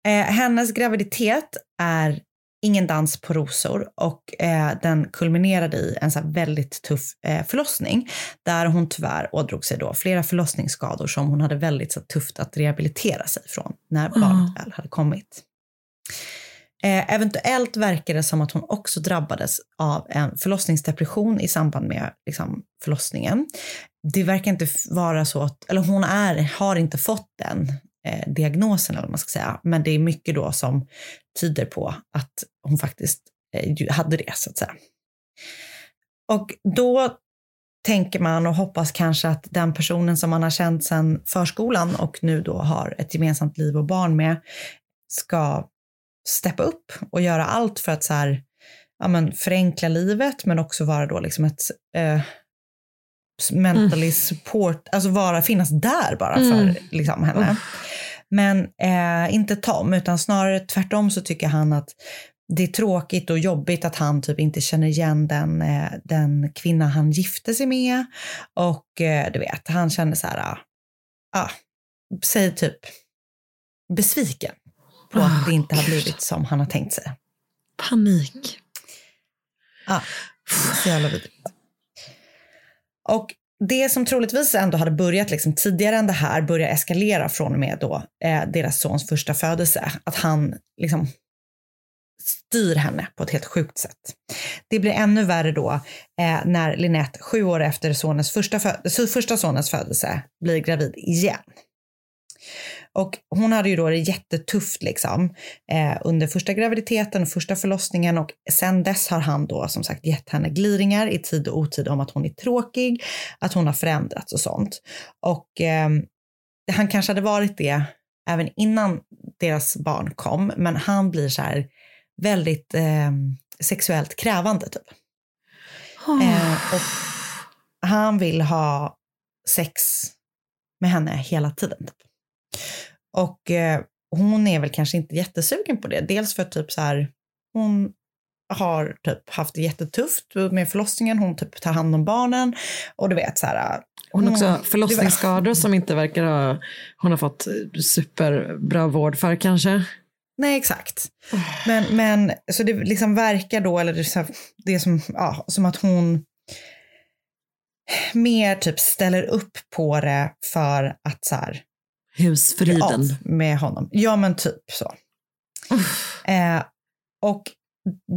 Eh, hennes graviditet är ingen dans på rosor och eh, den kulminerade i en så väldigt tuff eh, förlossning där hon tyvärr ådrog sig då flera förlossningsskador som hon hade väldigt så tufft att rehabilitera sig från när barnet väl hade kommit. Eh, eventuellt verkar det som att hon också drabbades av en förlossningsdepression i samband med liksom, förlossningen. Det verkar inte vara så att, eller hon är, har inte fått den eh, diagnosen eller vad man ska säga, men det är mycket då som tyder på att hon faktiskt eh, hade det så att säga. Och då tänker man och hoppas kanske att den personen som man har känt sedan förskolan och nu då har ett gemensamt liv och barn med ska steppa upp och göra allt för att så här, ja, men förenkla livet men också vara då liksom ett eh, mentally support, alltså vara, finnas där bara för liksom, henne. Men eh, inte Tom, utan snarare tvärtom så tycker han att det är tråkigt och jobbigt att han typ inte känner igen den, eh, den kvinna han gifte sig med. Och eh, du vet, han känner så här, ah, ah, säg typ besviken på att det inte har blivit som han har tänkt sig. Panik. Ja, så jävla vidrigt. Och det som troligtvis ändå hade börjat liksom tidigare än det här börjar eskalera från och med då eh, deras sons första födelse. Att han liksom styr henne på ett helt sjukt sätt. Det blir ännu värre då eh, när Linette sju år efter sonens första, första sonens födelse blir gravid igen. Och hon hade ju då det jättetufft liksom eh, under första graviditeten, första förlossningen och sen dess har han då som sagt gett henne gliringar i tid och otid om att hon är tråkig, att hon har förändrats och sånt. Och eh, han kanske hade varit det även innan deras barn kom, men han blir så här väldigt eh, sexuellt krävande typ. Eh, och han vill ha sex med henne hela tiden. Typ. Och eh, hon är väl kanske inte jättesugen på det. Dels för typ så här, hon har typ haft det jättetufft med förlossningen. Hon typ tar hand om barnen och du vet så här. Hon har också förlossningsskador som inte verkar ha, hon har fått superbra vård för kanske. Nej, exakt. Men, men så det liksom verkar då, eller det är, så här, det är som, ja, som att hon mer typ ställer upp på det för att så här, Husfriden. med honom. Ja, men typ så. Eh, och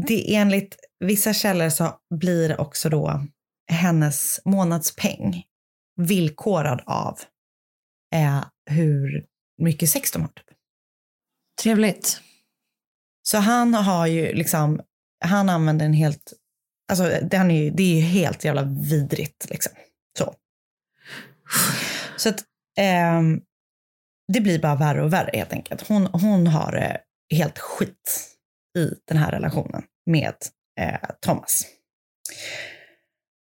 det enligt vissa källor så blir också då hennes månadspeng villkorad av eh, hur mycket sex de har. Typ. Trevligt. Så han har ju liksom, han använder en helt, alltså det, han är ju, det är ju helt jävla vidrigt liksom. Så. Så att ehm, det blir bara värre och värre helt enkelt. Hon, hon har eh, helt skit i den här relationen med eh, Thomas.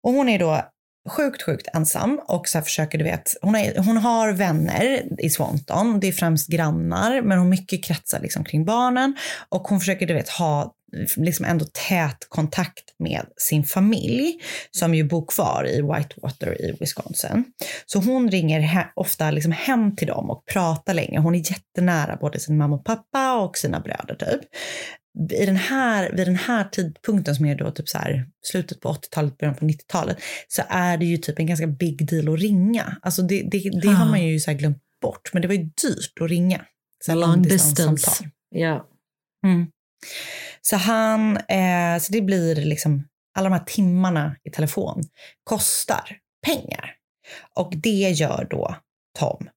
Och hon är då sjukt, sjukt ensam och så här försöker, du vet, hon, är, hon har vänner i Swanton, det är främst grannar, men hon mycket kretsar liksom kring barnen och hon försöker, du vet, ha liksom ändå tät kontakt med sin familj som ju bor kvar i Whitewater i Wisconsin. Så hon ringer he- ofta liksom hem till dem och pratar länge. Hon är jättenära både sin mamma och pappa och sina bröder typ. I den här, vid den här tidpunkten som är då typ så här, slutet på 80-talet, början på 90-talet, så är det ju typ en ganska big deal att ringa. Alltså det, det, det har man ju så glömt bort, men det var ju dyrt att ringa. Så här Long distance. Ja. Mm. Så han, eh, så det blir liksom, alla de här timmarna i telefon kostar pengar. Och det gör då Tom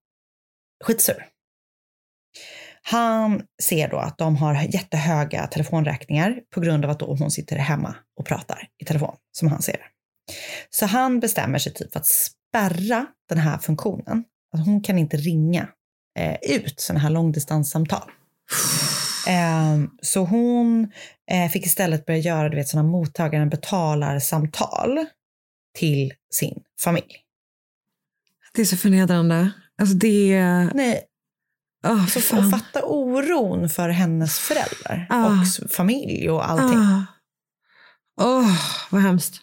skitsur. Han ser då att de har jättehöga telefonräkningar på grund av att då hon sitter hemma och pratar i telefon, som han ser det. Så han bestämmer sig typ för att spärra den här funktionen. Att hon kan inte ringa eh, ut sådana här långdistanssamtal. Eh, så hon eh, fick istället börja göra du vet, sådana mottagaren betalar samtal till sin familj. Det är så förnedrande. Alltså det. Nej, Oh, så fan. att fatta oron för hennes föräldrar Ah. och familj och allting. Åh, vad hemskt.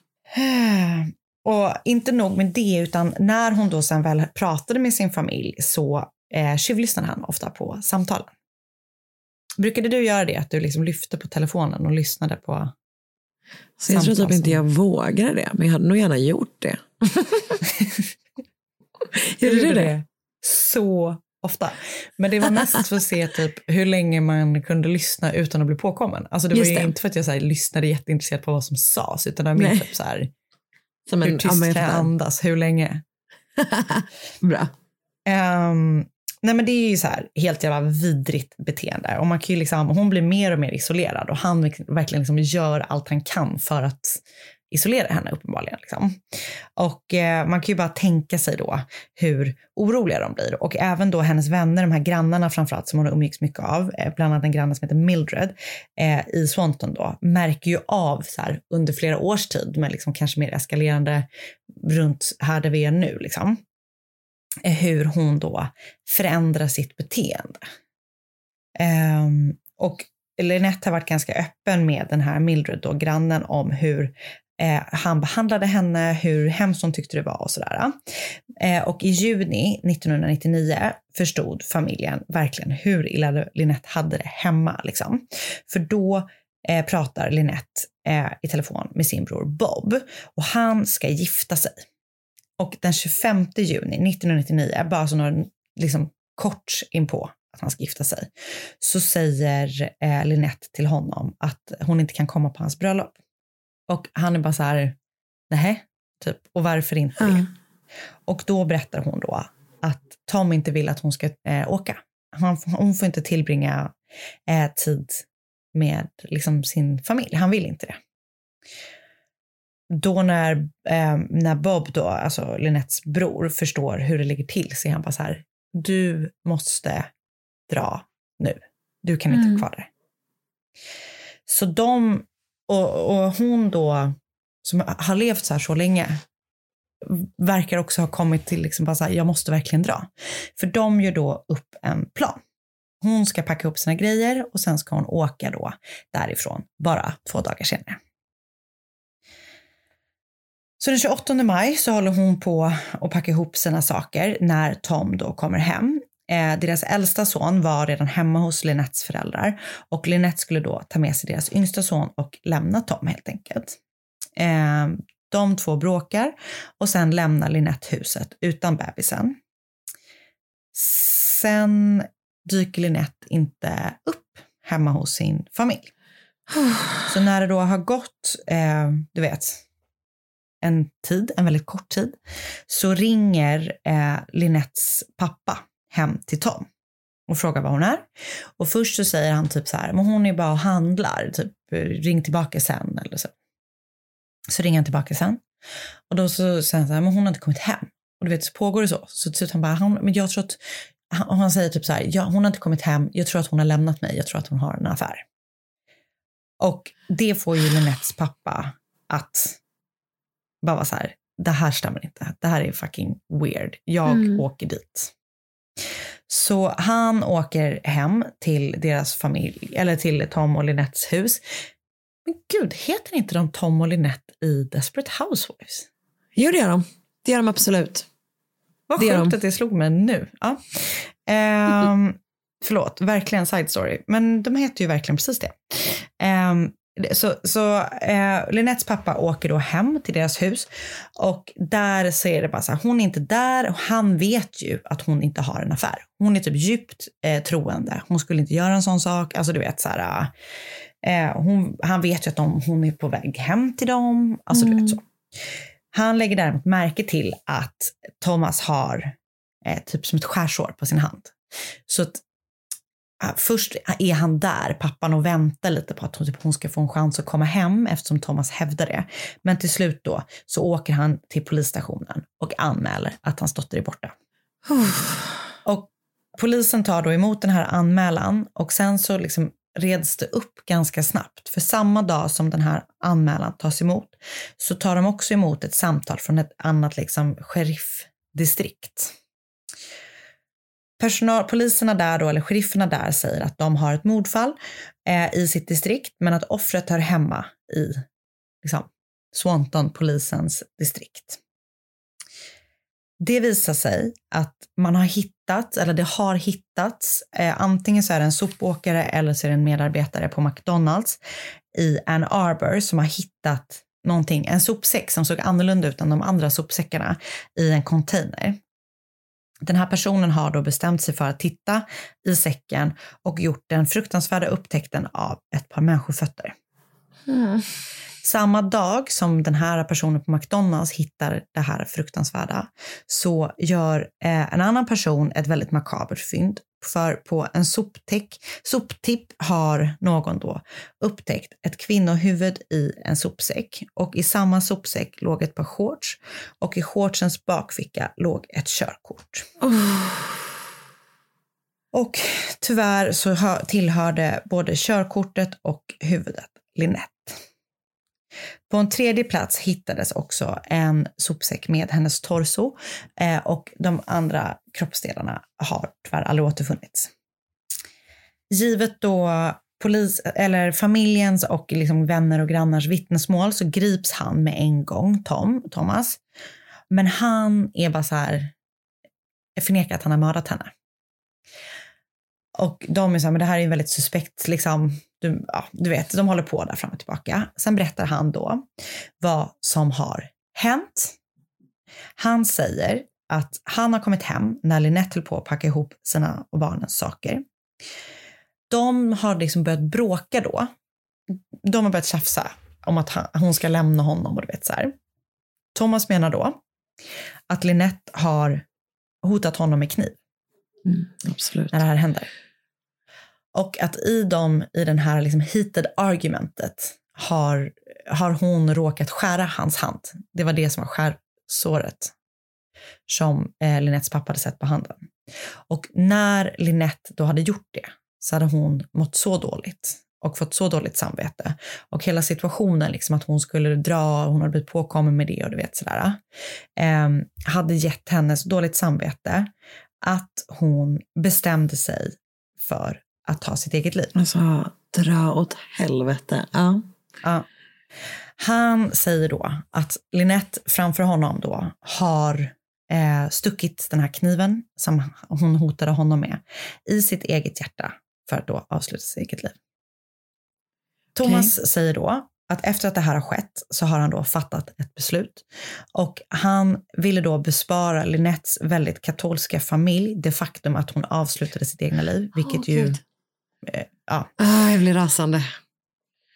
Och inte nog med det, utan när hon då sen väl pratade med sin familj så eh, tjuvlyssnade han ofta på samtalen. Brukade du göra det, att du liksom lyfte på telefonen och lyssnade på? Så jag tror typ inte jag vågade det, men jag hade nog gärna gjort det. Gjorde du det? Så ofta. Men det var mest för att se typ hur länge man kunde lyssna utan att bli påkommen. Alltså det var Just ju det. inte för att jag så här, lyssnade jätteintresserat på vad som sades, utan det var mer typ så här, Som hur en, ja, tyst kan jag andas, hur länge? Bra. Ehm, nej men det är ju så här helt jävla vidrigt beteende. Och man kan ju liksom, hon blir mer och mer isolerad och han verkligen liksom gör allt han kan för att isolera henne uppenbarligen. Liksom. Och eh, man kan ju bara tänka sig då hur oroliga de blir. Och även då hennes vänner, de här grannarna framförallt som hon umgicks mycket av, eh, bland annat en granne som heter Mildred eh, i Swanton då, märker ju av så här, under flera års tid, men liksom kanske mer eskalerande runt här där vi är nu. Liksom eh, hur hon då förändrar sitt beteende. Ehm, och Lynette har varit ganska öppen med den här Mildred, då, grannen, om hur eh, han behandlade henne, hur hemskt hon tyckte det var och sådär. Eh, och i juni 1999 förstod familjen verkligen hur illa Linette hade det hemma. Liksom. För då eh, pratar Linette eh, i telefon med sin bror Bob och han ska gifta sig. Och den 25 juni 1999, bara så några, liksom kort inpå att han ska gifta sig, så säger eh, Linette till honom att hon inte kan komma på hans bröllop. Och han är bara så här, nej, typ, och varför inte det? Och då berättar hon då att Tom inte vill att hon ska eh, åka han, hon får inte tillbringa eh, tid med liksom, sin familj. Han vill inte det. Då när, eh, när Bob, då, alltså Linettes bror, förstår hur det ligger till så är han bara så här, du måste dra nu. Du kan inte Mm. vara kvar där. Så de, och, och hon då, som har levt så här så länge, verkar också ha kommit till liksom bara så här, jag måste verkligen dra. För de gör då upp en plan. Hon ska packa upp sina grejer och sen ska hon åka då därifrån bara två dagar senare. Så den 28 maj så håller hon på att packa ihop sina saker när Tom då kommer hem. Eh, deras äldsta son var redan hemma hos Linettes föräldrar och Linette skulle då ta med sig deras yngsta son och lämna Tom helt enkelt. Eh, de två bråkar och sen lämnar Linette huset utan bebisen. Sen dyker Linette inte upp hemma hos sin familj. Så när det då har gått, eh, du vet, en tid, en väldigt kort tid, så ringer eh, Linettes pappa hem till Tom och frågar var hon är. Och först så säger han typ så här, men hon är bara och handlar, typ ring tillbaka sen eller så. Så ringer han tillbaka sen. Och då så säger han så här, men hon har inte kommit hem. Och du vet, så pågår det så. Så till slut han bara, han, men jag tror att, han, han säger typ så här, ja, hon har inte kommit hem, jag tror att hon har lämnat mig, jag tror att hon har en affär. Och det får ju Linettes pappa att bara vara så här, det här stämmer inte, det här är fucking weird, jag Mm. åker dit. Så han åker hem till deras familj, eller till Tom och Linettes hus. Men gud, heter inte de Tom och Linette i Desperate Housewives? Jo, det gör de. Det gör de absolut. Vad Det sjukt de. att det slog mig nu. Ja. Ehm, förlåt, verkligen side story. Men de heter ju verkligen precis det. Ehm, så så eh, Linettes pappa åker då hem till deras hus och där så är det bara så här, hon är inte där och han vet ju att hon inte har en affär. Hon är typ djupt eh, troende. Hon skulle inte göra en sån sak. Alltså du vet så här, eh, hon, han vet ju att de, hon är på väg hem till dem. Alltså du vet så. Han lägger däremot märke till att Thomas har eh, typ som ett skärsår på sin hand. Så att eh, först är han där, pappan, och väntar lite på att hon, typ, hon ska få en chans att komma hem eftersom Thomas hävdar det. Men till slut då så åker han till polisstationen och anmäler att hans dotter är borta. Och polisen tar då emot den här anmälan och sen så liksom reds det upp ganska snabbt. För samma dag som den här anmälan tas emot så tar de också emot ett samtal från ett annat liksom sheriffdistrikt. Personal, poliserna där då, eller sherifferna där säger att de har ett mordfall eh, i sitt distrikt men att offret hör hemma i liksom, Swanton-polisens distrikt. Det visar sig att man har hittat, eller det har hittats, eh, antingen så är det en sopåkare eller så är det en medarbetare på McDonalds i Ann Arbor som har hittat någonting, en sopsäck som såg annorlunda ut än de andra sopsäckarna i en container. Den här personen har då bestämt sig för att titta i säcken och gjort den fruktansvärda upptäckten av ett par människofötter. Mm. Samma dag som den här personen på McDonalds hittar det här fruktansvärda så gör eh, en annan person ett väldigt makabert fynd. För på en soptick, soptipp har någon då upptäckt ett kvinnohuvud i en sopsäck och i samma sopsäck låg ett par shorts och i shortsens bakficka låg ett körkort. Och tyvärr så hör, tillhörde både körkortet och huvudet Linette. På en tredje plats hittades också en sopsäck med hennes torso eh, och de andra kroppsdelarna har tyvärr aldrig återfunnits. Givet då polis, eller familjens och liksom vänner och grannars vittnesmål så grips han med en gång, Tom, Thomas. Men han är bara så här, förnekar att han har mördat henne. Och de är så här, men det här är ju väldigt suspekt, liksom, du, ja, du vet, de håller på där fram och tillbaka. Sen berättar han då vad som har hänt. Han säger att han har kommit hem när Linette höll på att packa ihop sina och barnens saker. De har liksom börjat bråka då. De har börjat tjafsa om att han, hon ska lämna honom och du vet så här. Thomas menar då att Linette har hotat honom med kniv. Mm, absolut. när det här händer. Och att i, dem, i den här liksom heated argumentet har, har hon råkat skära hans hand. Det var det som var skärsåret som eh, Linettes pappa hade sett på handen. Och när Linette då hade gjort det så hade hon mått så dåligt och fått så dåligt samvete. Och hela situationen, liksom att hon skulle dra, hon hade blivit påkommen med det och du vet sådär, eh, hade gett henne så dåligt samvete att hon bestämde sig för att ta sitt eget liv. Alltså, dra åt helvete. Ja. Ja. Han säger då att Linette framför honom då har eh, stuckit den här kniven som hon hotade honom med i sitt eget hjärta för att då avsluta sitt eget liv. Thomas säger då att efter att det här har skett så har han då fattat ett beslut och han ville då bespara Linettes väldigt katolska familj det faktum att hon avslutade sitt egna liv, vilket Åh, ju Gud. Eh, ja, Ah, jag blir rasande.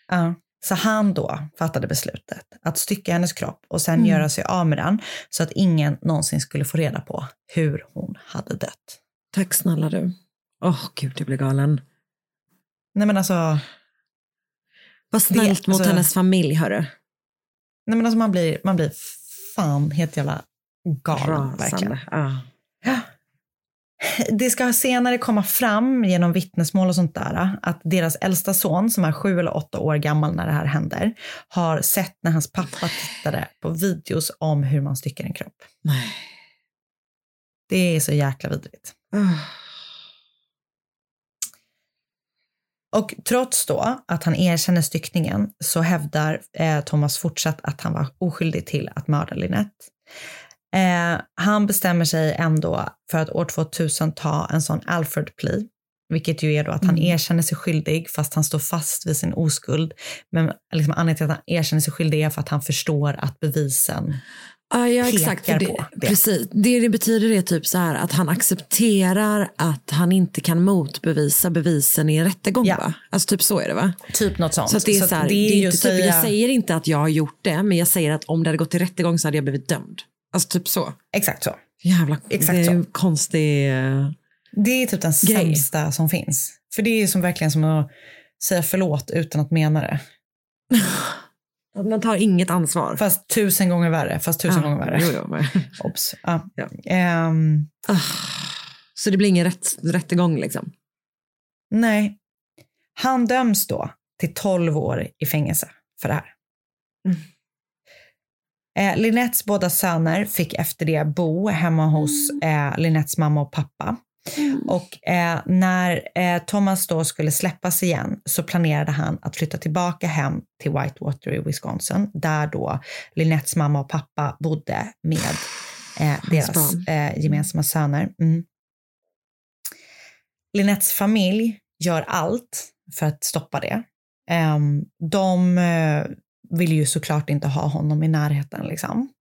Ja. Så han då fattade beslutet att stycka hennes kropp och sen Mm. göra sig av med den så att ingen någonsin skulle få reda på hur hon hade dött. Tack snälla du. Åh gud, jag blir galen. Nej men alltså, Vad snällt Det- mot alltså- hennes familj, hörru. nej men alltså man, blir, man blir fan helt jävla galen. Verkligen. Rasande. Ja. Det ska senare komma fram genom vittnesmål och sånt där att deras äldsta son som är sju eller åtta år gammal när det här händer har sett när hans pappa tittade på videos om hur man styckar en kropp. Nej. Det är så jäkla vidrigt. Och trots då att han erkänner styckningen så hävdar eh, Thomas fortsatt att han var oskyldig till att mörda Linette. Eh, han bestämmer sig ändå för att år 2000 ta en sån Alfred plea, vilket ju är då att han Mm. erkänner sig skyldig fast han står fast vid sin oskuld. Men liksom anledningen till att han erkänner sig skyldig är för att han förstår att bevisen Ja, ja exakt. Det, det. Precis. Det det betyder är typ så här att han accepterar att han inte kan motbevisa bevisen i en rättegång. Ja. Va? Alltså typ så är det va? Typ något sånt. Så det är så, här, det är ju inte typ, säga- Jag säger inte att jag har gjort det, men jag säger att om det hade gått till rättegång så hade jag blivit dömd. Alltså typ så. Exakt så. Jävla Exakt det är så. konstig... eh, Det är typ den Grej. sämsta som finns. För det är som verkligen som att säga förlåt utan att mena det. Man tar inget ansvar. Fast tusen gånger värre. Fast tusen Ja, gånger värre. Jo, jo, Obs. Ja. Ja. Ehm, Ah. Så det blir ingen rätt, rättegång liksom? nej. Han döms då till 12 år i fängelse för det här. Mm. Eh, Linettes båda söner fick efter det bo hemma hos eh, Linettes mamma och pappa. Och eh, när eh, Thomas då skulle släppas igen så planerade han att flytta tillbaka hem till Whitewater i Wisconsin där då Linettes mamma och pappa bodde med eh, deras eh, gemensamma söner. Mm. Linettes familj gör allt för att stoppa det. Ehm, de eh, vill ju såklart inte ha honom i närheten. Liksom.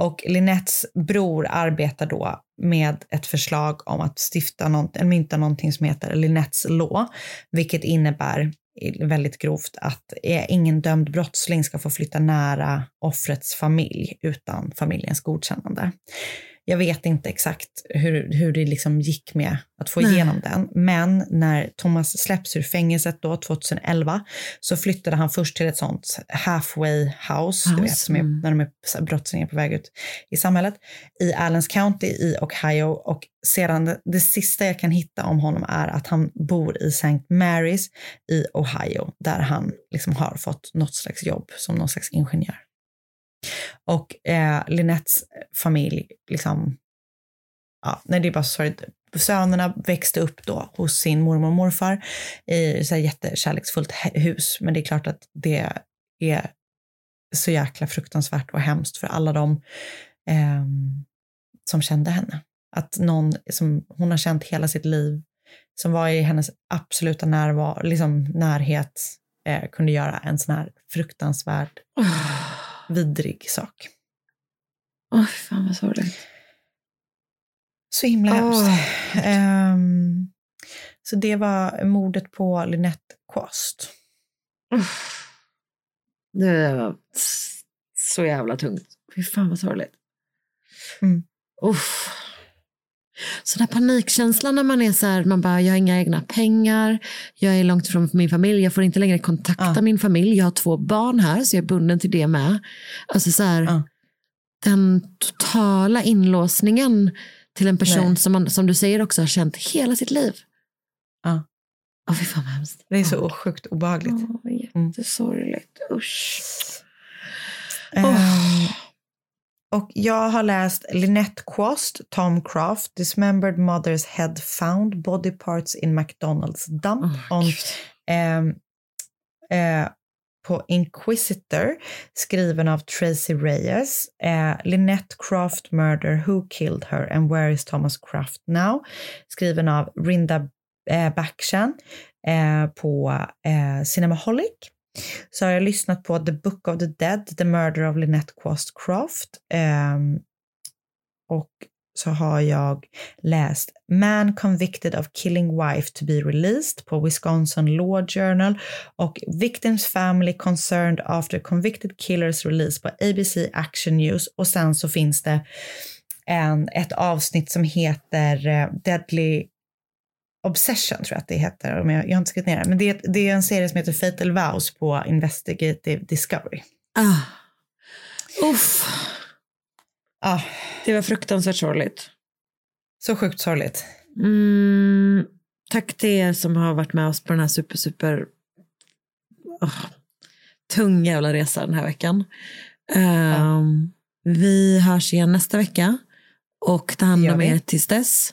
Och Linettes bror arbetar då med ett förslag om att stifta något, mynta någonting som heter Linettes law, vilket innebär väldigt grovt att eh, ingen dömd brottsling ska få flytta nära offrets familj utan familjens godkännande. Jag vet inte exakt hur, hur det liksom gick med att få Nej. igenom den, men när Thomas släpps ur fängelset då 2011 så flyttade han först till ett sånt halfway house, du House, vet, som är, mm. när de är brottslingar på väg ut i samhället, i Allens County i Ohio. Och sedan det, det sista jag kan hitta om honom är att han bor i St. Marys i Ohio, där han liksom har fått något slags jobb som någon slags ingenjör. Och eh, Linettes familj, liksom, ja, nej det är bara så sorgligt. Sönerna växte upp då hos sin mormor och morfar i så här jättekärleksfullt hus. Men det är klart att det är så jäkla fruktansvärt och hemskt för alla de eh, som kände henne. Att någon som hon har känt hela sitt liv, som var i hennes absoluta närvar liksom närhet, eh, kunde göra en sån här fruktansvärd, vidrig sak. Åh, fan vad sorgligt. Så himla hemskt. Ehm, så det var mordet på Lynette Quast. Det var så jävla tungt. Fy fan vad sorgligt. Mm. Uff. Så den här panikkänslan när man är så här, man bara, jag har inga egna pengar, jag är långt ifrån min familj, jag får inte längre kontakta Ja. min familj, jag har två barn här så jag är bunden till det med. Alltså så här, Ja. den totala inlåsningen till en person Nej. som, man, som du säger också har känt hela sitt liv. Ja. Åh, fy fan vad hemskt. Det är så sjukt obehagligt. Åh, jättesorgligt. Usch. Ehm, och jag har läst Lynette Quast, Tom Craft, Dismembered Mother's Head Found, Body Parts in McDonald's Dump Åh, on, ehm, eh, på Inquisitor, skriven av Tracy Reyes. Eh, Lynette Craft Murder, Who Killed Her and Where is Thomas Craft Now? Skriven av Rinda eh, Bakshan eh, på eh, Cinemaholic så har jag lyssnat på The Book of the Dead, The Murder of Lynette Quast Craft. Ehm, och så har jag läst Man Convicted of Killing Wife to be Released på Wisconsin Law Journal och Victims Family Concerned After Convicted Killers Release på ABC Action News. Och sen så finns det en, ett avsnitt som heter eh, Deadly Obsession tror jag att det heter. om Jag, jag har inte skrivit ner det. Men det är, det är en serie som heter Fatal Vows på Investigative Discovery. Ah. Uff. Ah, Det var fruktansvärt sorgligt. så sjukt sorgligt. Mm, tack till er som har varit med oss på den här super, super oh, tunga jävla resan den här veckan. Ehm, Vi hörs igen nästa vecka och ta hand om er tills dess.